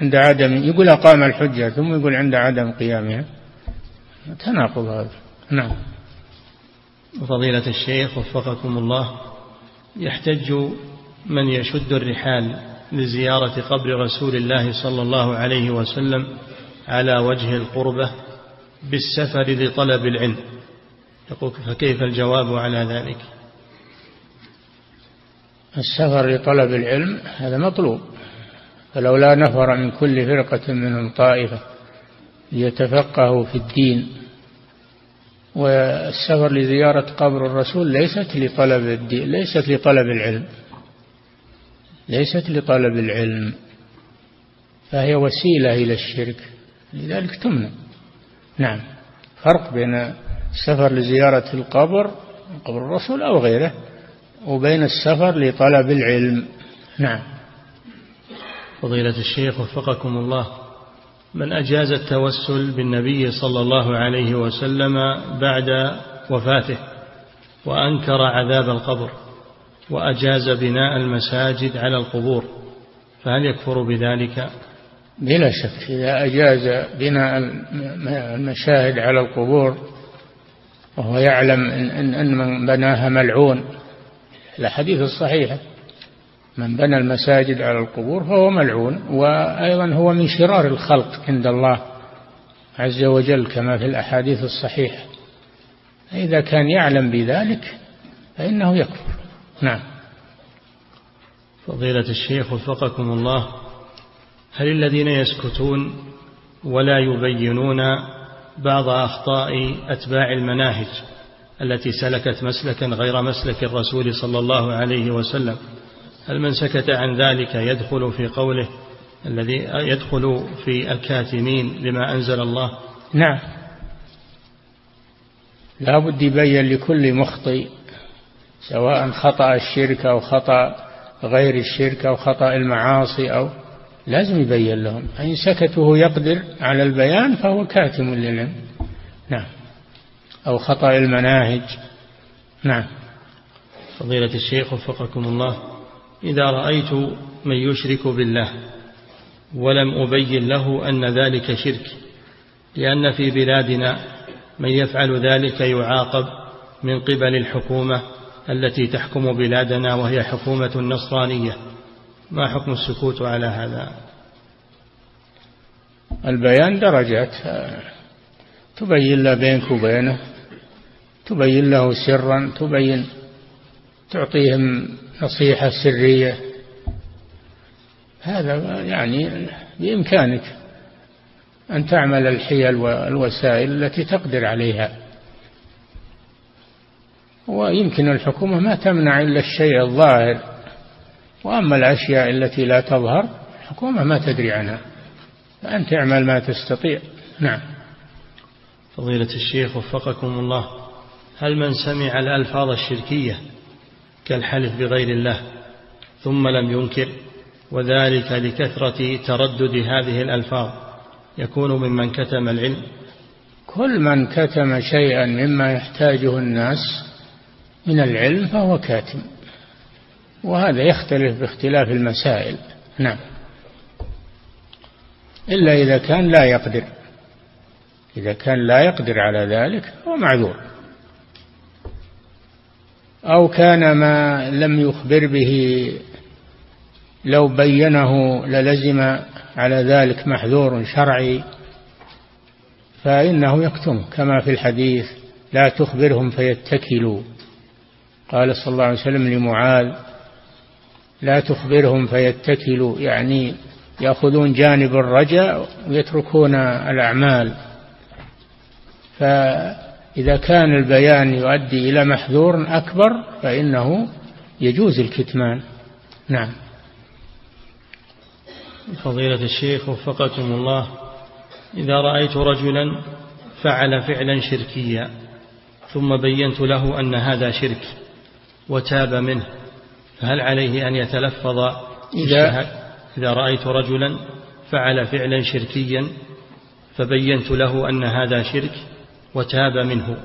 عند عدم يقول أقام الحجة ثم يقول عند عدم قيامها. تناقض هذا. نعم. فضيلة الشيخ وفقكم الله يحتج من يشد الرحال لزيارة قبر رسول الله صلى الله عليه وسلم على وجه القربة بالسفر لطلب العلم. يقول فكيف الجواب على ذلك؟ السفر لطلب العلم هذا مطلوب. فلولا نفر من كل فرقة منهم طائفة ليتفقهوا في الدين. والسفر لزيارة قبر الرسول ليست لطلب الدين ليست لطلب العلم. ليست لطلب العلم. فهي وسيلة إلى الشرك. لذلك تمنع. نعم. فرق بين السفر لزيارة القبر قبر الرسول أو غيره وبين السفر لطلب العلم. نعم. فضيلة الشيخ وفقكم الله من أجاز التوسل بالنبي صلى الله عليه وسلم بعد وفاته وأنكر عذاب القبر وأجاز بناء المساجد على القبور فهل يكفر بذلك؟ بلا شك إذا أجاز بناء المشاهد على القبور وهو يعلم إن من بناها ملعون الحديث الصحيحة من بنى المساجد على القبور فهو ملعون وأيضا هو من شرار الخلق عند الله عز وجل كما في الأحاديث الصحيحة. إذا كان يعلم بذلك فإنه يكفر. نعم. فضيلة الشيخ وفقكم الله هل الذين يسكتون ولا يبينون بعض أخطاء أتباع المناهج التي سلكت مسلكا غير مسلك الرسول صلى الله عليه وسلم؟ هل من سكت عن ذلك يدخل في قوله الذي يدخل في الكاتمين لما أنزل الله؟ نعم. لا بد يبين لكل مخطئ سواء خطأ الشرك أو خطأ غير الشرك أو خطأ المعاصي أو لازم يبين لهم. فإن سكته يقدر على البيان فهو كاتم للعلم. نعم. أو خطأ المناهج. نعم. فضيلة الشيخ وفقكم الله. إذا رأيت من يشرك بالله ولم أبين له أن ذلك شرك لأن في بلادنا من يفعل ذلك يعاقب من قبل الحكومة التي تحكم بلادنا وهي حكومة نصرانية. ما حكم السكوت على هذا؟ البيان درجات. تبين له بينك وبينه تبين له سرا تبين تعطيهم نصيحة سرية هذا يعني بإمكانك أن تعمل الحيل والوسائل التي تقدر عليها. ويمكن الحكومة ما تمنع إلا الشيء الظاهر. وأما الأشياء التي لا تظهر الحكومة ما تدري عنها. فأنت اعمل ما تستطيع. نعم. فضيلة الشيخ وفقكم الله هل من سمع الألفاظ الشركية كالحلف بغير الله ثم لم ينكر وذلك لكثرة تردد هذه الألفاظ. يكون ممن كتم العلم. كل من كتم شيئا مما يحتاجه الناس من العلم فهو كاتم. وهذا يختلف باختلاف المسائل. نعم. إلا إذا كان لا يقدر. إذا كان لا يقدر على ذلك هو معذور. أو كان ما لم يخبر به لو بينه للزم على ذلك محذور شرعي فإنه يكتم كما في الحديث لا تخبرهم فيتكلوا. قال صلى الله عليه وسلم لمعاذ لا تخبرهم فيتكلوا يعني يأخذون جانب الرجاء ويتركون الأعمال. فإذا كان البيان يؤدي إلى محذور أكبر فإنه يجوز الكتمان. نعم. فضيلة الشيخ وفقكم الله. إذا رأيت رجلا فعل فعلا شركيا ثم بينت له أن هذا شرك وتاب منه فهل عليه أن يتلفظ إذا, إذا رأيت رجلا فعل فعلا شركيا فبينت له أن هذا شرك وتاب منه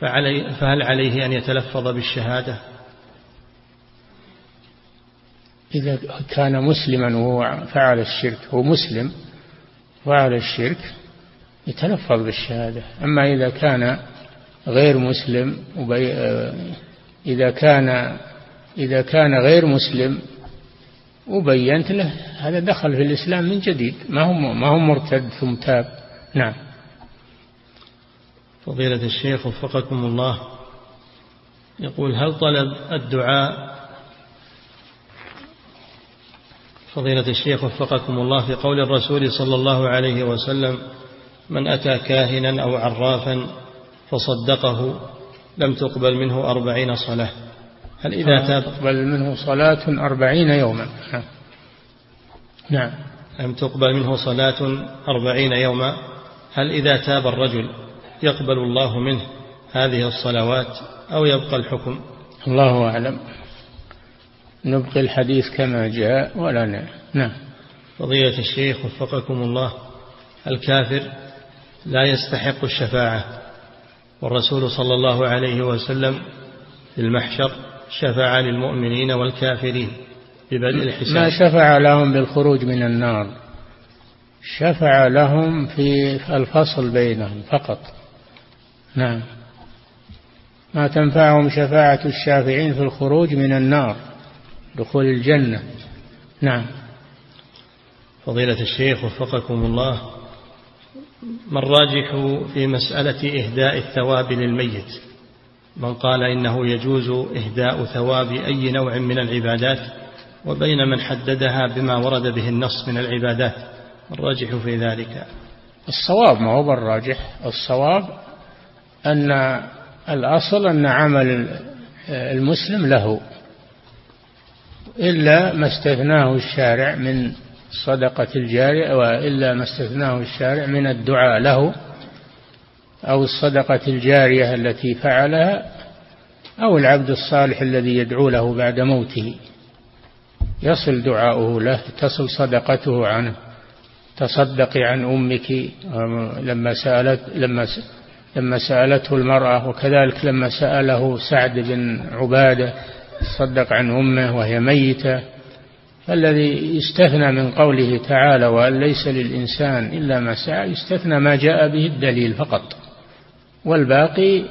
فعلي فهل عليه أن يتلفظ بالشهادة؟ إذا كان مسلما وهو فعل الشرك هو مسلم فعل الشرك يتلفظ بالشهادة. أما إذا كان غير مسلم إذا كان إذا كان غير مسلم وبينت له هذا دخل في الإسلام من جديد. ما هو ما هو مرتد ثم تاب. نعم. فضيلة الشيخ وفقكم الله. يقول هل طلب الدعاء؟ فضيلة الشيخ وفقكم الله في قول الرسول صلى الله عليه وسلم من أتى كاهنا أو عرافا فصدقه لم تقبل منه أربعين صلاة. هل إذا تاب؟ تقبل منه صلاة أربعين يوما. نعم. لم تقبل منه صلاة أربعين يوما. هل إذا تاب الرجل يقبل الله منه هذه الصلوات أو يبقى الحكم. الله أعلم. نبقي الحديث كما جاء ولا نعم نعم. فضيلة الشيخ وفقكم الله الكافر لا يستحق الشفاعة والرسول صلى الله عليه وسلم في المحشر شفع للمؤمنين والكافرين ببدء الحساب. ما شفع لهم بالخروج من النار شفع لهم في الفصل بينهم فقط. نعم. ما تنفعهم شفاعة الشافعين في الخروج من النار دخول الجنة. نعم. فضيلة الشيخ وفقكم الله ما الراجح في مسألة إهداء الثواب للميت؟ من قال إنه يجوز إهداء ثواب أي نوع من العبادات وبين من حددها بما ورد به النص من العبادات. الراجح في ذلك؟ الصواب ما هو بالراجح؟ الصواب أن الأصل أن عمل المسلم له إلا ما استثناه الشارع من الصدقة الجارية وإلا ما استثناه الشارع من الدعاء له أو الصدقة الجارية التي فعلها أو العبد الصالح الذي يدعو له بعد موته. يصل دعاؤه له تصل صدقته عنه تصدقي عن أمك لما سألت لما لما سألته المرأة وكذلك لما سأله سعد بن عبادة تصدق عن أمه وهي ميتة فالذي يستثنى من قوله تعالى وأن ليس للإنسان إلا ما سعى يستثنى ما جاء به الدليل فقط. والباقي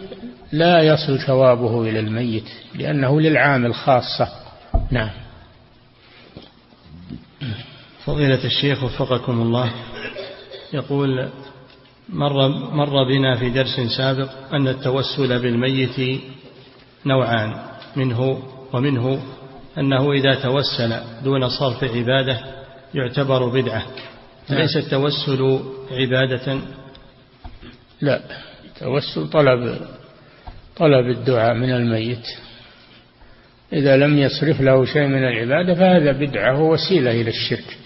لا يصل ثوابه إلى الميت لأنه للعامل خاصة نعم. فضيلة الشيخ وفقكم الله يقول مر, مر بنا في درس سابق أن التوسل بالميت نوعان منه ومنه أنه إذا توسل دون صرف عبادة يعتبر بدعة. أليس التوسل عبادة؟ لا التوسل طلب طلب الدعاء من الميت. إذا لم يصرف له شيء من العبادة فهذا بدعة ووسيلة إلى الشرك.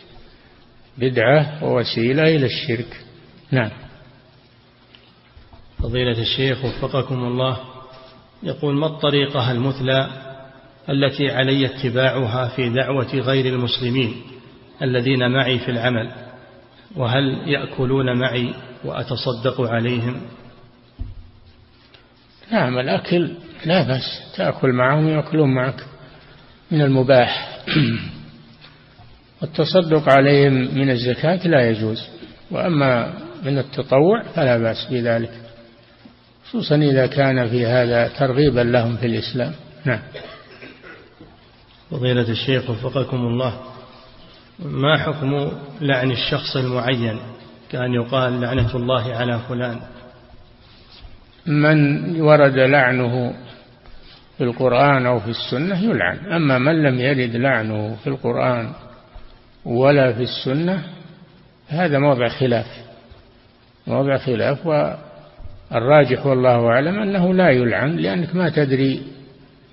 بدعة ووسيلة إلى الشرك. نعم. فضيلة الشيخ وفقكم الله يقول ما الطريقة المثلى التي علي اتباعها في دعوة غير المسلمين الذين معي في العمل؟ وهل يأكلون معي وأتصدق عليهم؟ نعم الأكل لا بس تأكل معهم يأكلون معك من المباح. والتصدق عليهم من الزكاة لا يجوز وأما من التطوع فلا بأس بذلك. خصوصا إذا كان في هذا ترغيبا لهم في الإسلام. نعم. فضيلة الشيخ وفقكم الله ما حكم لعن الشخص المعين؟ كأن يقال لعنة الله على فلان. من ورد لعنه في القرآن أو في السنة يلعن أما من لم يرد لعنه في القرآن ولا في السنة هذا موضع خلاف موضع خلاف والراجح والله أعلم أنه لا يلعن لأنك ما تدري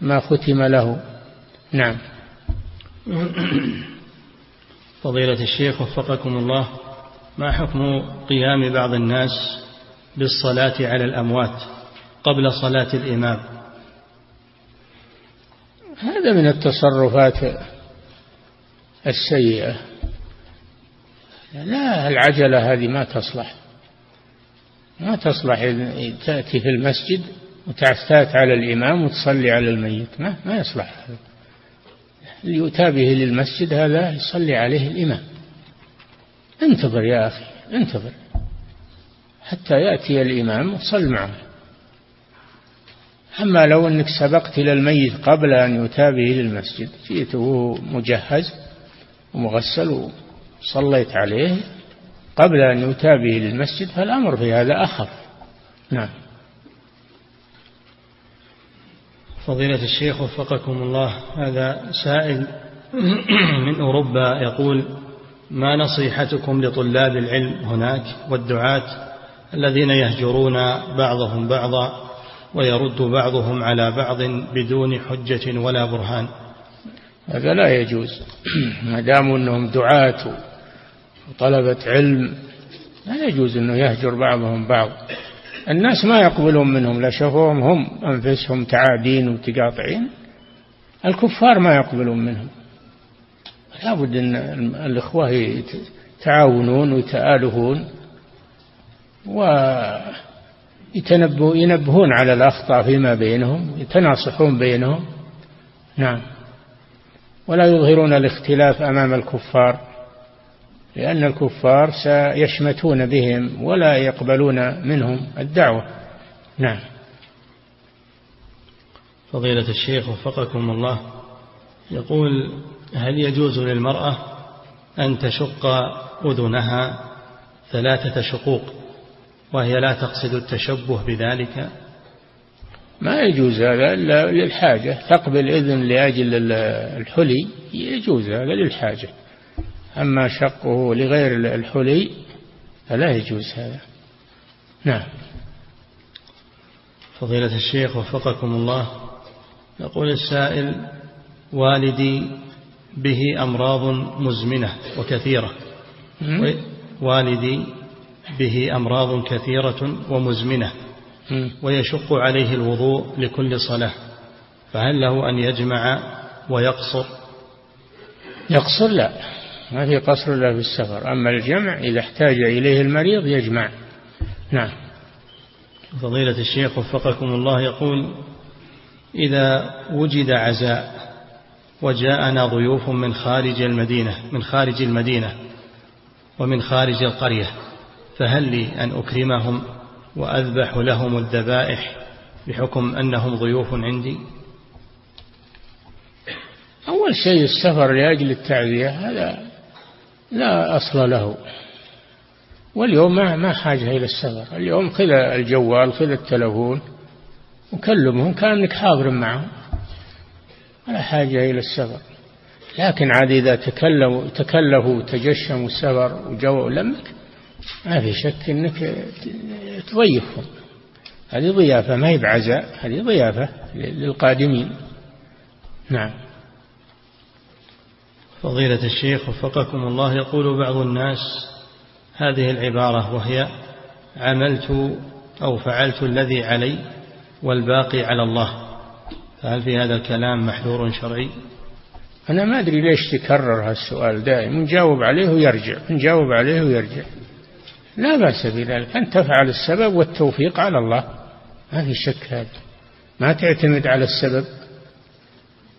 ما ختم له. نعم. فضيلة الشيخ وفقكم الله ما حكم قيام بعض الناس بالصلاة على الأموات قبل صلاة الإمام؟ هذا من التصرفات السيئة. لا العجلة هذه ما تصلح. ما تصلح تأتي في المسجد وتعتات على الإمام وتصلي على الميت. ما, ما يصلح اللي يؤتى به للمسجد هذا يصلي عليه الإمام. انتظر يا أخي انتظر. حتى يأتي الإمام وصل معه. أما لو أنك سبقت إلى الميت قبل أن يؤتى به للمسجد جئت وهو مجهز ومغسل وصليت عليه قبل أن يؤتى به للمسجد فالأمر في هذا أخف. نعم. فضيلة الشيخ وفقكم الله هذا سائل من أوروبا يقول ما نصيحتكم لطلاب العلم هناك والدعاة الذين يهجرون بعضهم بعضا ويرد بعضهم على بعض بدون حجة ولا برهان؟ هذا لا يجوز. ما داموا أنهم دعاة وطلبة علم لا يجوز إنه يهجر بعضهم بعض. الناس ما يقبلون منهم لا شافوهم هم أنفسهم تعادين ومتقاطعين الكفار ما يقبلون منهم. لابد إن الإخوة يتعاونون ويتآلهون وينبهون على الأخطاء فيما بينهم يتناصحون بينهم. نعم. ولا يظهرون الاختلاف أمام الكفار. لأن الكفار سيشمتون بهم ولا يقبلون منهم الدعوة. نعم. فضيلة الشيخ وفقكم الله يقول هل يجوز للمرأة أن تشق أذنها ثلاثة شقوق وهي لا تقصد التشبه بذلك؟ ما يجوز هذا إلا للحاجة. ثقب الإذن لأجل الحلي يجوز هذا للحاجة. أما شقه لغير الحلي فلا يجوز هذا. نعم. فضيلة الشيخ وفقكم الله يقول السائل والدي به أمراض مزمنة وكثيرة. والدي به أمراض كثيرة ومزمنة. ويشق عليه الوضوء لكل صلاة. فهل له أن يجمع ويقصر؟ يقصر لا. ما في قصر إلا في السفر. أما الجمع إذا احتاج إليه المريض يجمع. نعم. فضيلة الشيخ وفقكم الله يقول إذا وجد عزاء وجاءنا ضيوف من خارج المدينة من خارج المدينة ومن خارج القرية فهل لي أن أكرمهم وأذبح لهم الذبائح بحكم أنهم ضيوف عندي؟ أول شيء السفر لأجل التعزية هذا لا أصل له. واليوم ما ما حاجة إلى السفر. اليوم خذ الجوال خذ التلفون وكلمهم كأنك حاضر معهم. ولا حاجة إلى السفر. لكن عاد إذا تكلموا تكلفوا وتجشموا السفر وجو لمك ما في شك أنك تضيفهم. هذه ضيافة ما هي بعزاء هذه ضيافة للقادمين. نعم. فضيلة الشيخ وفقكم الله يقول بعض الناس هذه العبارة وهي عملت أو فعلت الذي علي والباقي على الله. فهل في هذا الكلام محذور شرعي؟ أنا ما أدري ليش تكرر هالسؤال دائما. نجاوب عليه ويرجع نجاوب عليه ويرجع. لا بأس بذلك. أن تفعل السبب والتوفيق على الله. ما في شك هذا. ما تعتمد على السبب.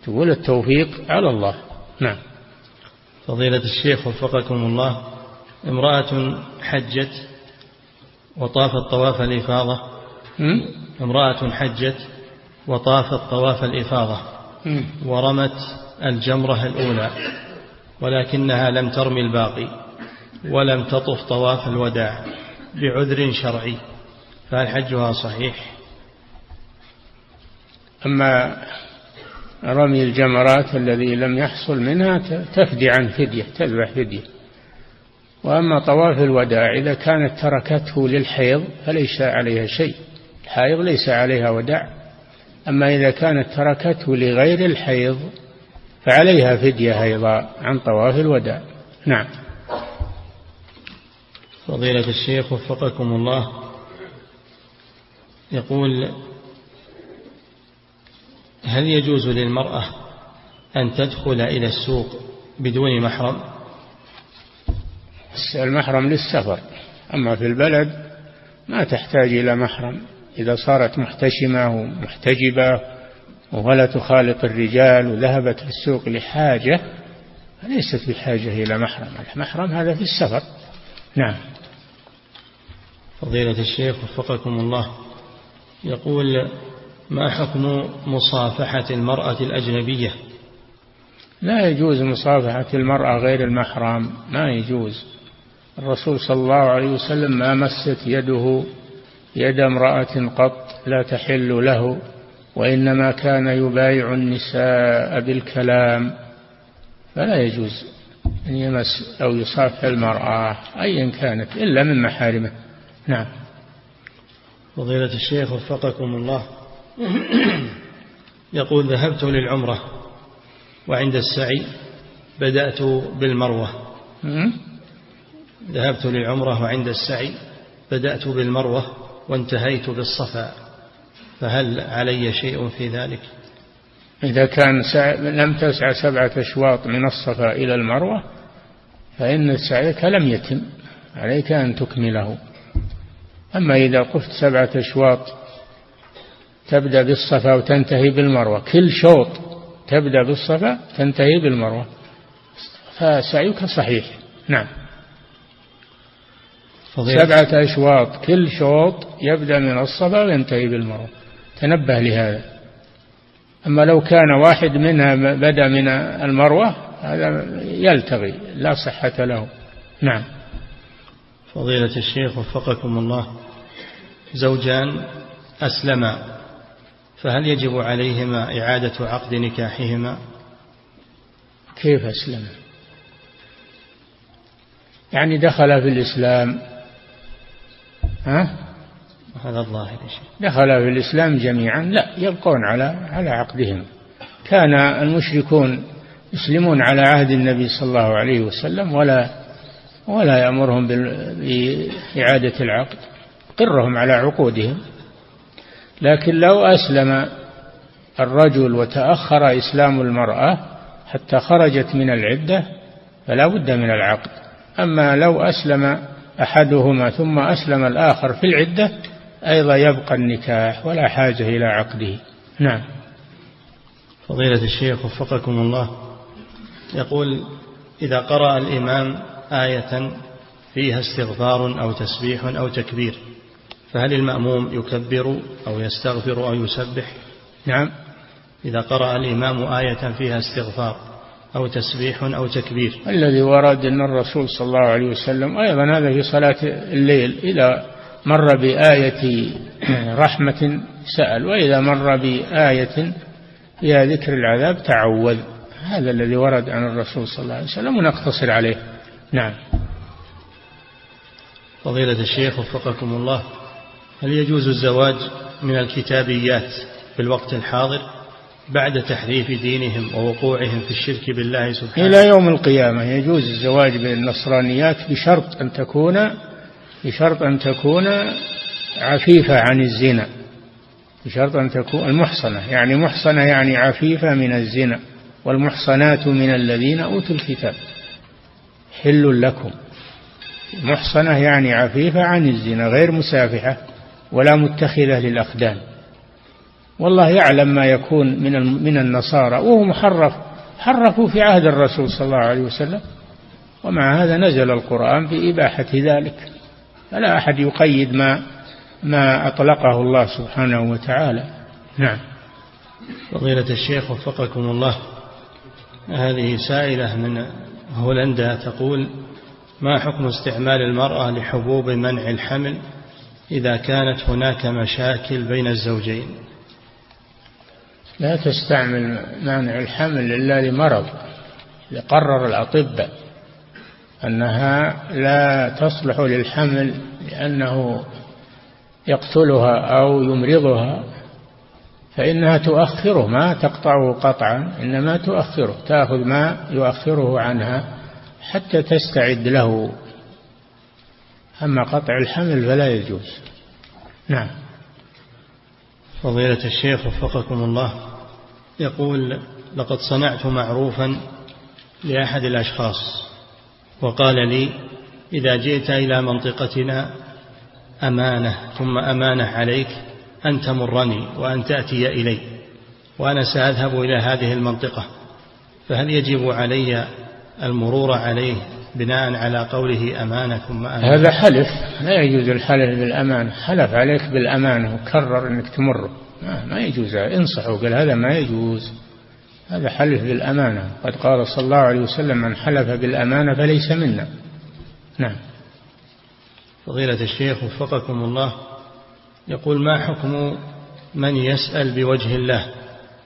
تقول التوفيق على الله. نعم. فضيلة الشيخ وفقكم الله امرأة حجت وطافت طواف الإفاضة. امرأة حجت وطافت طواف الإفاضة. ورمت الجمرة الأولى ولكنها لم ترمي الباقي ولم تطف طواف الوداع بعذر شرعي. فهل حجها صحيح؟ أما رمي الجمرات الذي لم يحصل منها تفدي عن فدية تذبح فدية. وأما طواف الوداع إذا كانت تركته للحيض فليس عليها شيء. الحائض ليس عليها وداع. أما إذا كانت تركته لغير الحيض فعليها فدية أيضا عن طواف الوداع. نعم. فضيلة الشيخ وفقكم الله. يقول هل يجوز للمرأة أن تدخل إلى السوق بدون محرم؟ المحرم للسفر أما في البلد ما تحتاج إلى محرم. إذا صارت محتشمة ومحتجبة ولا تخالط الرجال وذهبت للسوق لحاجة ليست بحاجة إلى محرم. المحرم هذا في السفر. نعم. فضيلة الشيخ وفقكم الله يقول ما حكم مصافحة المرأة الأجنبية؟ لا يجوز مصافحة المرأة غير المحرم ما يجوز. الرسول صلى الله عليه وسلم ما مست يده يد امرأة قط لا تحل له وإنما كان يبايع النساء بالكلام. فلا يجوز أن يمس أو يصافح المرأة أيا كانت إلا من محارمه. نعم. فضيلة الشيخ وفقكم الله. يقول ذهبت للعمرة وعند السعي بدأت بالمروة. ذهبت للعمرة وعند السعي بدأت بالمروة وانتهيت بالصفا فهل علي شيء في ذلك؟ إذا كان لم تسعى سبعة أشواط من الصفا إلى المروة فإن سعيك لم يتم عليك أن تكمله. أما إذا قفت سبعة أشواط تبدأ بالصفا وتنتهي بالمروة. كل شوط تبدأ بالصفا تنتهي بالمروة. فسعيك صحيح. نعم. سبعة أشواط. كل شوط يبدأ من الصفا وينتهي بالمروة. تنبه لهذا. أما لو كان واحد منها بدأ من المروة هذا يلتغي. لا صحة له. نعم. فضيلة الشيخ وفقكم الله. زوجان أسلما. فهل يجب عليهما إعادة عقد نكاحهما؟ كيف أسلم؟ يعني دخل في الإسلام ها؟ هذا الظاهر دخل في الإسلام جميعا لا يبقون على على عقدهم. كان المشركون يسلمون على عهد النبي صلى الله عليه وسلم ولا ولا يأمرهم بإعادة العقد قرهم على عقودهم. لكن لو أسلم الرجل وتأخر إسلام المرأة حتى خرجت من العدة فلا بد من العقد. أما لو أسلم أحدهما ثم أسلم الآخر في العدة أيضا يبقى النكاح ولا حاجة إلى عقده. نعم. فضيلة الشيخ وفقكم الله. يقول إذا قرأ الإمام آية فيها استغفار أو تسبيح أو تكبير فهل المأموم يكبر أو يستغفر أو يسبح؟ نعم. إذا قرأ الإمام آية فيها استغفار أو تسبيح أو تكبير. الذي ورد أن الرسول صلى الله عليه وسلم أيضا هذا في صلاة الليل إذا مر بآية رحمة سأل وإذا مر بآية فيها ذكر العذاب تعوذ. هذا الذي ورد عن الرسول صلى الله عليه وسلم ونقتصر عليه. نعم. فضيلة الشيخ وفقكم الله. هل يجوز الزواج من الكتابيات في الوقت الحاضر بعد تحريف دينهم ووقوعهم في الشرك بالله سبحانه؟ إلى يوم القيامة يجوز الزواج بالنصرانيات بشرط أن تكون بشرط أن تكون عفيفة عن الزنا. بشرط أن تكون المحصنة. يعني محصنة يعني عفيفة من الزنا. والمحصنات من الذين أوتوا الكتاب. حل لكم. محصنة يعني عفيفة عن الزنا غير مسافحة. ولا متخذة للأخدان والله يعلم ما يكون من من النصارى وهو محرف. حرفوا في عهد الرسول صلى الله عليه وسلم. ومع هذا نزل القرآن بإباحة ذلك. فلا أحد يقيد ما ما أطلقه الله سبحانه وتعالى. نعم. فضيلة الشيخ وفقكم الله. هذه سائلة من هولندا تقول ما حكم استعمال المرأة لحبوب منع الحمل؟ إذا كانت هناك مشاكل بين الزوجين. لا تستعمل مانع الحمل إلا لمرض قرر الأطباء أنها لا تصلح للحمل لأنه يقتلها أو يمرضها فإنها تؤخره ما تقطعه قطعا إنما تؤخره تأخذ ما يؤخره عنها حتى تستعد له. أما قطع الحمل فلا يجوز. نعم. فضيلة الشيخ وفقكم الله يقول لقد صنعت معروفا لأحد الأشخاص وقال لي إذا جئت إلى منطقتنا أمانة ثم أمانة عليك أن تمرني وأن تأتي إلي وأنا سأذهب إلى هذه المنطقة فهل يجب علي المرور عليه بناء على قوله أمانة ثم أمانة هذا حلف لا يجوز الحلف بالأمانة حلف عليك بالأمانة وكرر أنك تمر ما يجوز. انصحه قال هذا ما يجوز. هذا حلف بالأمانة. قد قال صلى الله عليه وسلم من حلف بالأمانة فليس منا. نعم. فضيلة الشيخ وفقكم الله يقول ما حكم من يسأل بوجه الله؟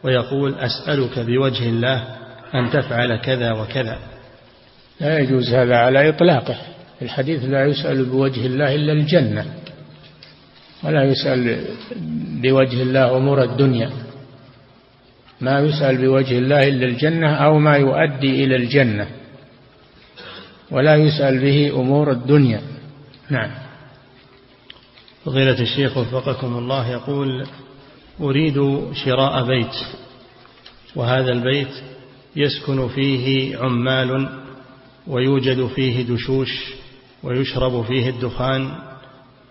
ويقول أسألك بوجه الله أن تفعل كذا وكذا. لا يجوز هذا على إطلاقه. الحديث لا يسأل بوجه الله إلا الجنة ولا يسأل بوجه الله أمور الدنيا. ما يسأل بوجه الله إلا الجنة أو ما يؤدي إلى الجنة ولا يسأل به أمور الدنيا. نعم. فضيلة الشيخ وفقكم الله يقول أريد شراء بيت وهذا البيت يسكن فيه عمال ويوجد فيه دشوش ويشرب فيه الدخان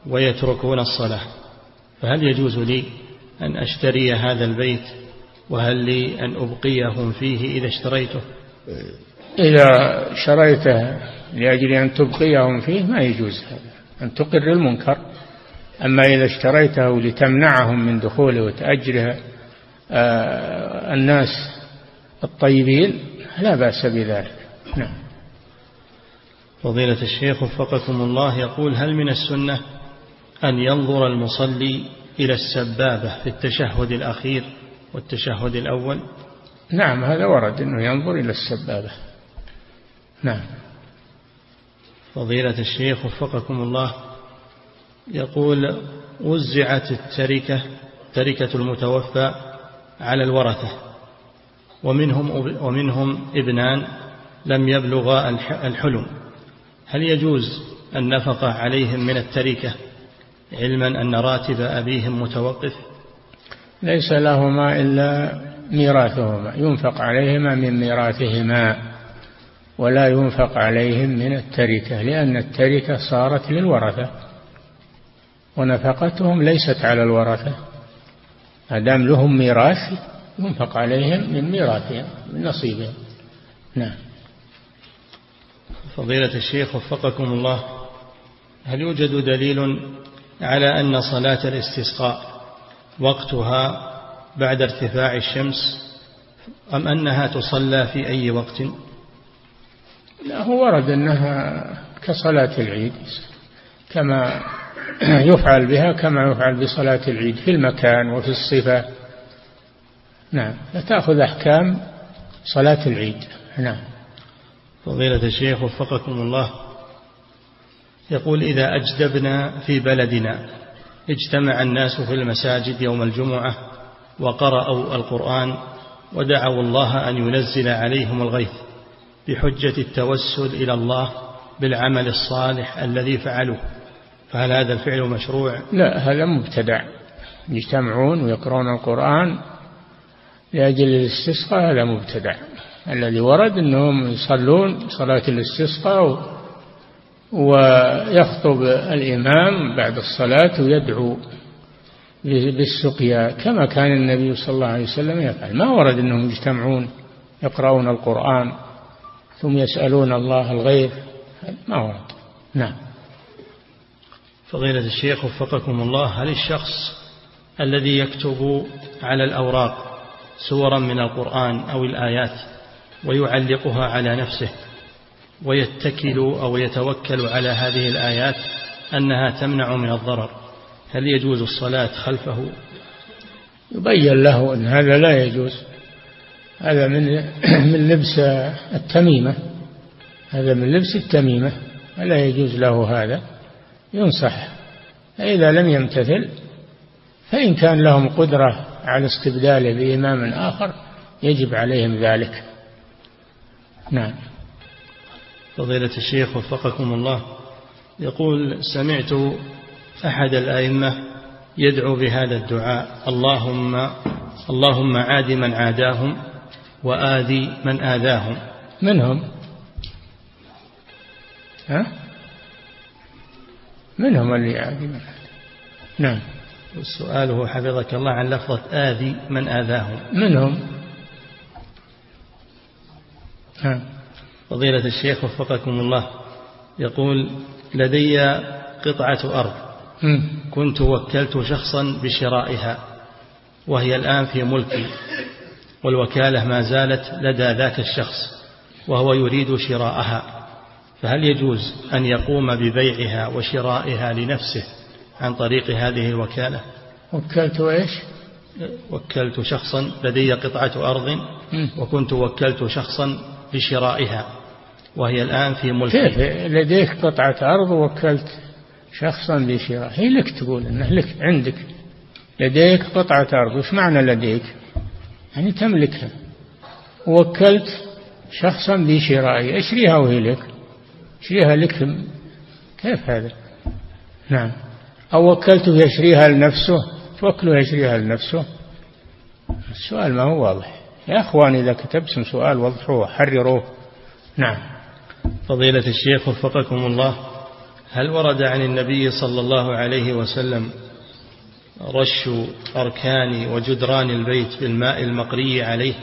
ويتركون الصلاة. فهل يجوز لي أن أشتري هذا البيت؟ وهل لي أن أبقيهم فيه إذا اشتريته؟ إذا شريته لأجل أن تبقيهم فيه ما يجوز هذا أن تقر المنكر. أما إذا اشتريته لتمنعهم من دخوله وتأجره آه الناس الطيبين لا بأس بذلك. نعم. فضيلة الشيخ وفقكم الله يقول هل من السنة أن ينظر المصلي إلى السبابة في التشهد الأخير والتشهد الأول؟ نعم هذا ورد أنه ينظر إلى السبابة. نعم. فضيلة الشيخ وفقكم الله يقول وزعت التركة تركة المتوفى على الورثة ومنهم, ومنهم ابنان لم يبلغا الحلم. هل يجوز النفقة عليهم من التركة علما أن راتب أبيهم متوقف؟ ليس لهما إلا ميراثهما ينفق عليهما من ميراثهما ولا ينفق عليهم من التركة لأن التركة صارت للورثة ونفقتهم ليست على الورثة. ما دام لهم ميراث ينفق عليهم من ميراثهم من نصيبهم. نعم. فضيلة الشيخ وفقكم الله هل يوجد دليل على أن صلاة الاستسقاء وقتها بعد ارتفاع الشمس أم أنها تصلى في أي وقت؟ لا هو ورد أنها كصلاة العيد كما يفعل بها كما يفعل بصلاة العيد في المكان وفي الصفة. نعم فتأخذ أحكام صلاة العيد. نعم. فضيلة الشيخ وفقكم الله. يقول إذا أجدبنا في بلدنا اجتمع الناس في المساجد يوم الجمعة وقرأوا القرآن ودعوا الله أن ينزل عليهم الغيث بحجة التوسل إلى الله بالعمل الصالح الذي فعلوه. فهل هذا الفعل مشروع؟ لا هذا مبتدع. يجتمعون ويقرؤون القرآن لأجل الاستسقاء هذا مبتدع. الذي ورد أنهم يصلون صلاة الاستسقاء ويخطب الإمام بعد الصلاة ويدعو بالسقيا كما كان النبي صلى الله عليه وسلم يفعل. ما ورد أنهم يجتمعون يقرؤون القرآن ثم يسألون الله الغيث ما ورد. نعم. فضيلة الشيخ وفقكم الله هل الشخص الذي يكتب على الأوراق سورا من القرآن أو الآيات ويعلقها على نفسه ويتكل أو يتوكل على هذه الآيات أنها تمنع من الضرر. هل يجوز الصلاة خلفه؟ يبين له أن هذا لا يجوز. هذا من من لبس التميمة. هذا من لبس التميمة. فلا يجوز له هذا. ينصح. فإذا لم يمتثل فإن كان لهم قدرة على استبداله بإمام آخر يجب عليهم ذلك. نعم. فضيلة الشيخ وفقكم الله يقول سمعت أحد الأئمة يدعو بهذا الدعاء اللهم اللهم عاد من عاداهم وآذي من آذاهم. منهم ها؟ منهم اللي يعادي من نعم. والسؤال هو حفظك الله عن لفظة آذي من آذاهم. منهم ها فضيلة الشيخ وفقكم الله يقول لدي قطعة أرض. كنت وكلت شخصا بشرائها وهي الآن في ملكي والوكالة ما زالت لدى ذاك الشخص وهو يريد شراءها. فهل يجوز أن يقوم ببيعها وشرائها لنفسه عن طريق هذه الوكالة؟ وكلت إيش؟ وكلت شخصا لدي قطعة أرض وكنت وكلت شخصا بشرائها وهي الآن في ملك كيف؟ لديك قطعة أرض ووكلت شخصا بشراء هي لك تقول إنه لك عندك. لديك قطعة أرض وش معنى لديك؟ يعني تملكها. وكلت شخصا بشرائها أشريها وهي لك؟ أشريها لك كيف هذا؟ نعم. أو وكلته يشريها لنفسه؟ توكله يشريها لنفسه؟ السؤال ما هو واضح. يا أخوان إذا كتبتم سؤال وضحوه حرروه. نعم. فضيلة الشيخ وفقكم الله هل ورد عن النبي صلى الله عليه وسلم رش أركان وجدران البيت بالماء المقري عليه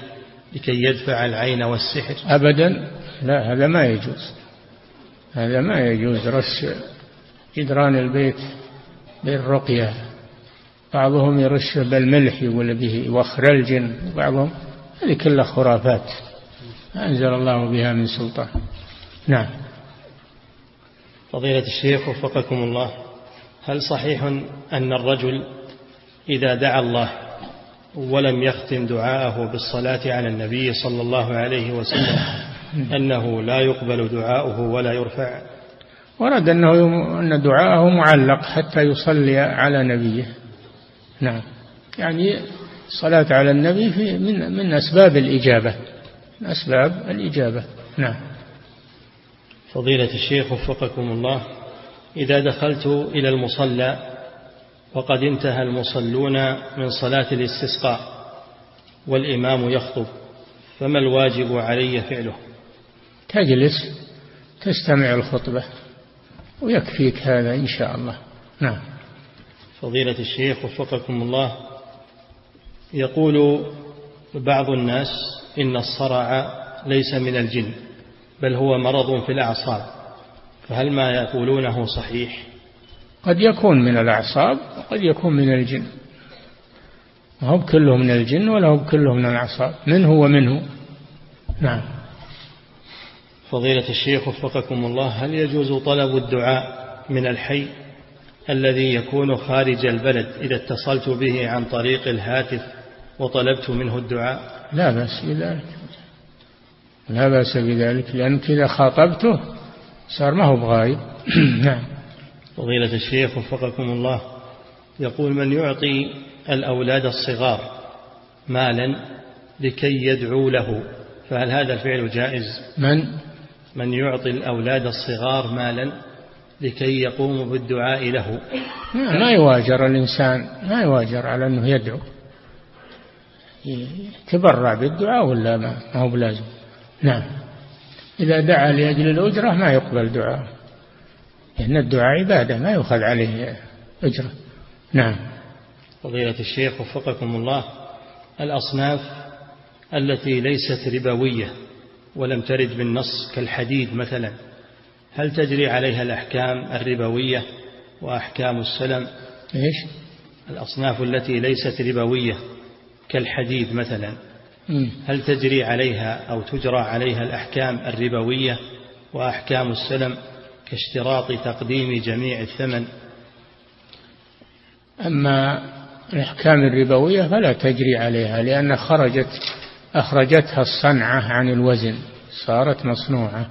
لكي يدفع العين والسحر؟ أبدا. لا هذا ما يجوز. هذا ما يجوز رش جدران البيت بالرقية. بعضهم يرش بالملح يقول به وخرلج وبعضهم هذه كلها خرافات. أنزل الله بها من سلطان. نعم. فضيلة الشيخ وفقكم الله هل صحيح أن الرجل إذا دعا الله ولم يختم دعاءه بالصلاة على النبي صلى الله عليه وسلم أنه لا يقبل دعاؤه ولا يرفع؟ ورد أنه أن دعاءه معلق حتى يصلي على نبيه. نعم. يعني الصلاة على النبي في من من أسباب الإجابة. من أسباب الإجابة. نعم. فضيلة الشيخ وفقكم الله إذا دخلت إلى المصلى وقد انتهى المصلون من صلاة الاستسقاء والإمام يخطب فما الواجب علي فعله؟ تجلس تستمع الخطبة ويكفيك هذا إن شاء الله. نعم. فضيلة الشيخ وفقكم الله يقول بعض الناس إن الصرع ليس من الجن بل هو مرض في الأعصاب فهل ما يقولونه صحيح؟ قد يكون من الأعصاب وقد يكون من الجن. ما هو كله من الجن ولا هو كله من الأعصاب؟ منه ومنه نعم. فضيلة الشيخ وفقكم الله هل يجوز طلب الدعاء من الحي الذي يكون خارج البلد إذا اتصلت به عن طريق الهاتف وطلبت منه الدعاء؟ لا بأس بذلك. لا بأس بذلك لأنك إذا خاطبته صار ما هو بغايب. نعم. فضيلة الشيخ وفقكم الله يقول من يعطي الأولاد الصغار مالا لكي يدعو له فهل هذا الفعل جائز؟ من؟ من يعطي الأولاد الصغار مالا لكي يقوموا بالدعاء له؟ ما يواجر الإنسان ما يواجر على أنه يدعو. يتبرع بالدعاء ولا ما هو بلازم. نعم. إذا دعا لأجل الأجرة ما يقبل دعاء. لأن الدعاء عبادة ما يؤخذ عليه أجرة. نعم. فضيلة الشيخ وفقكم الله الأصناف التي ليست ربوية ولم ترد بالنص كالحديد مثلا هل تجري عليها الأحكام الربوية وأحكام السلم؟ إيش؟ الأصناف التي ليست ربوية كالحديد مثلا. هل تجري عليها أو تجرى عليها الأحكام الربوية وأحكام السلم كاشتراط تقديم جميع الثمن؟ أما الأحكام الربوية فلا تجري عليها لأن خرجت أخرجتها الصنعة عن الوزن صارت مصنوعة.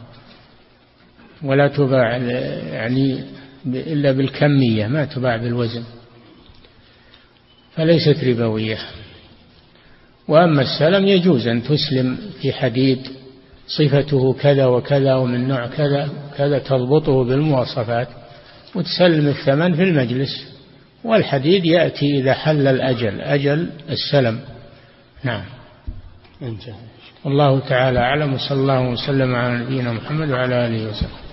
ولا تباع يعني إلا بالكمية ما تباع بالوزن. فليست ربوية. وأما السلم يجوز أن تسلم في حديد صفته كذا وكذا ومن نوع كذا كذا تضبطه بالمواصفات وتسلم الثمن في المجلس والحديد يأتي إذا حل الأجل أجل السلم. نعم. انتهى. الله تعالى أعلم وصلى الله وسلم على نبينا محمد وعلى آله وسلم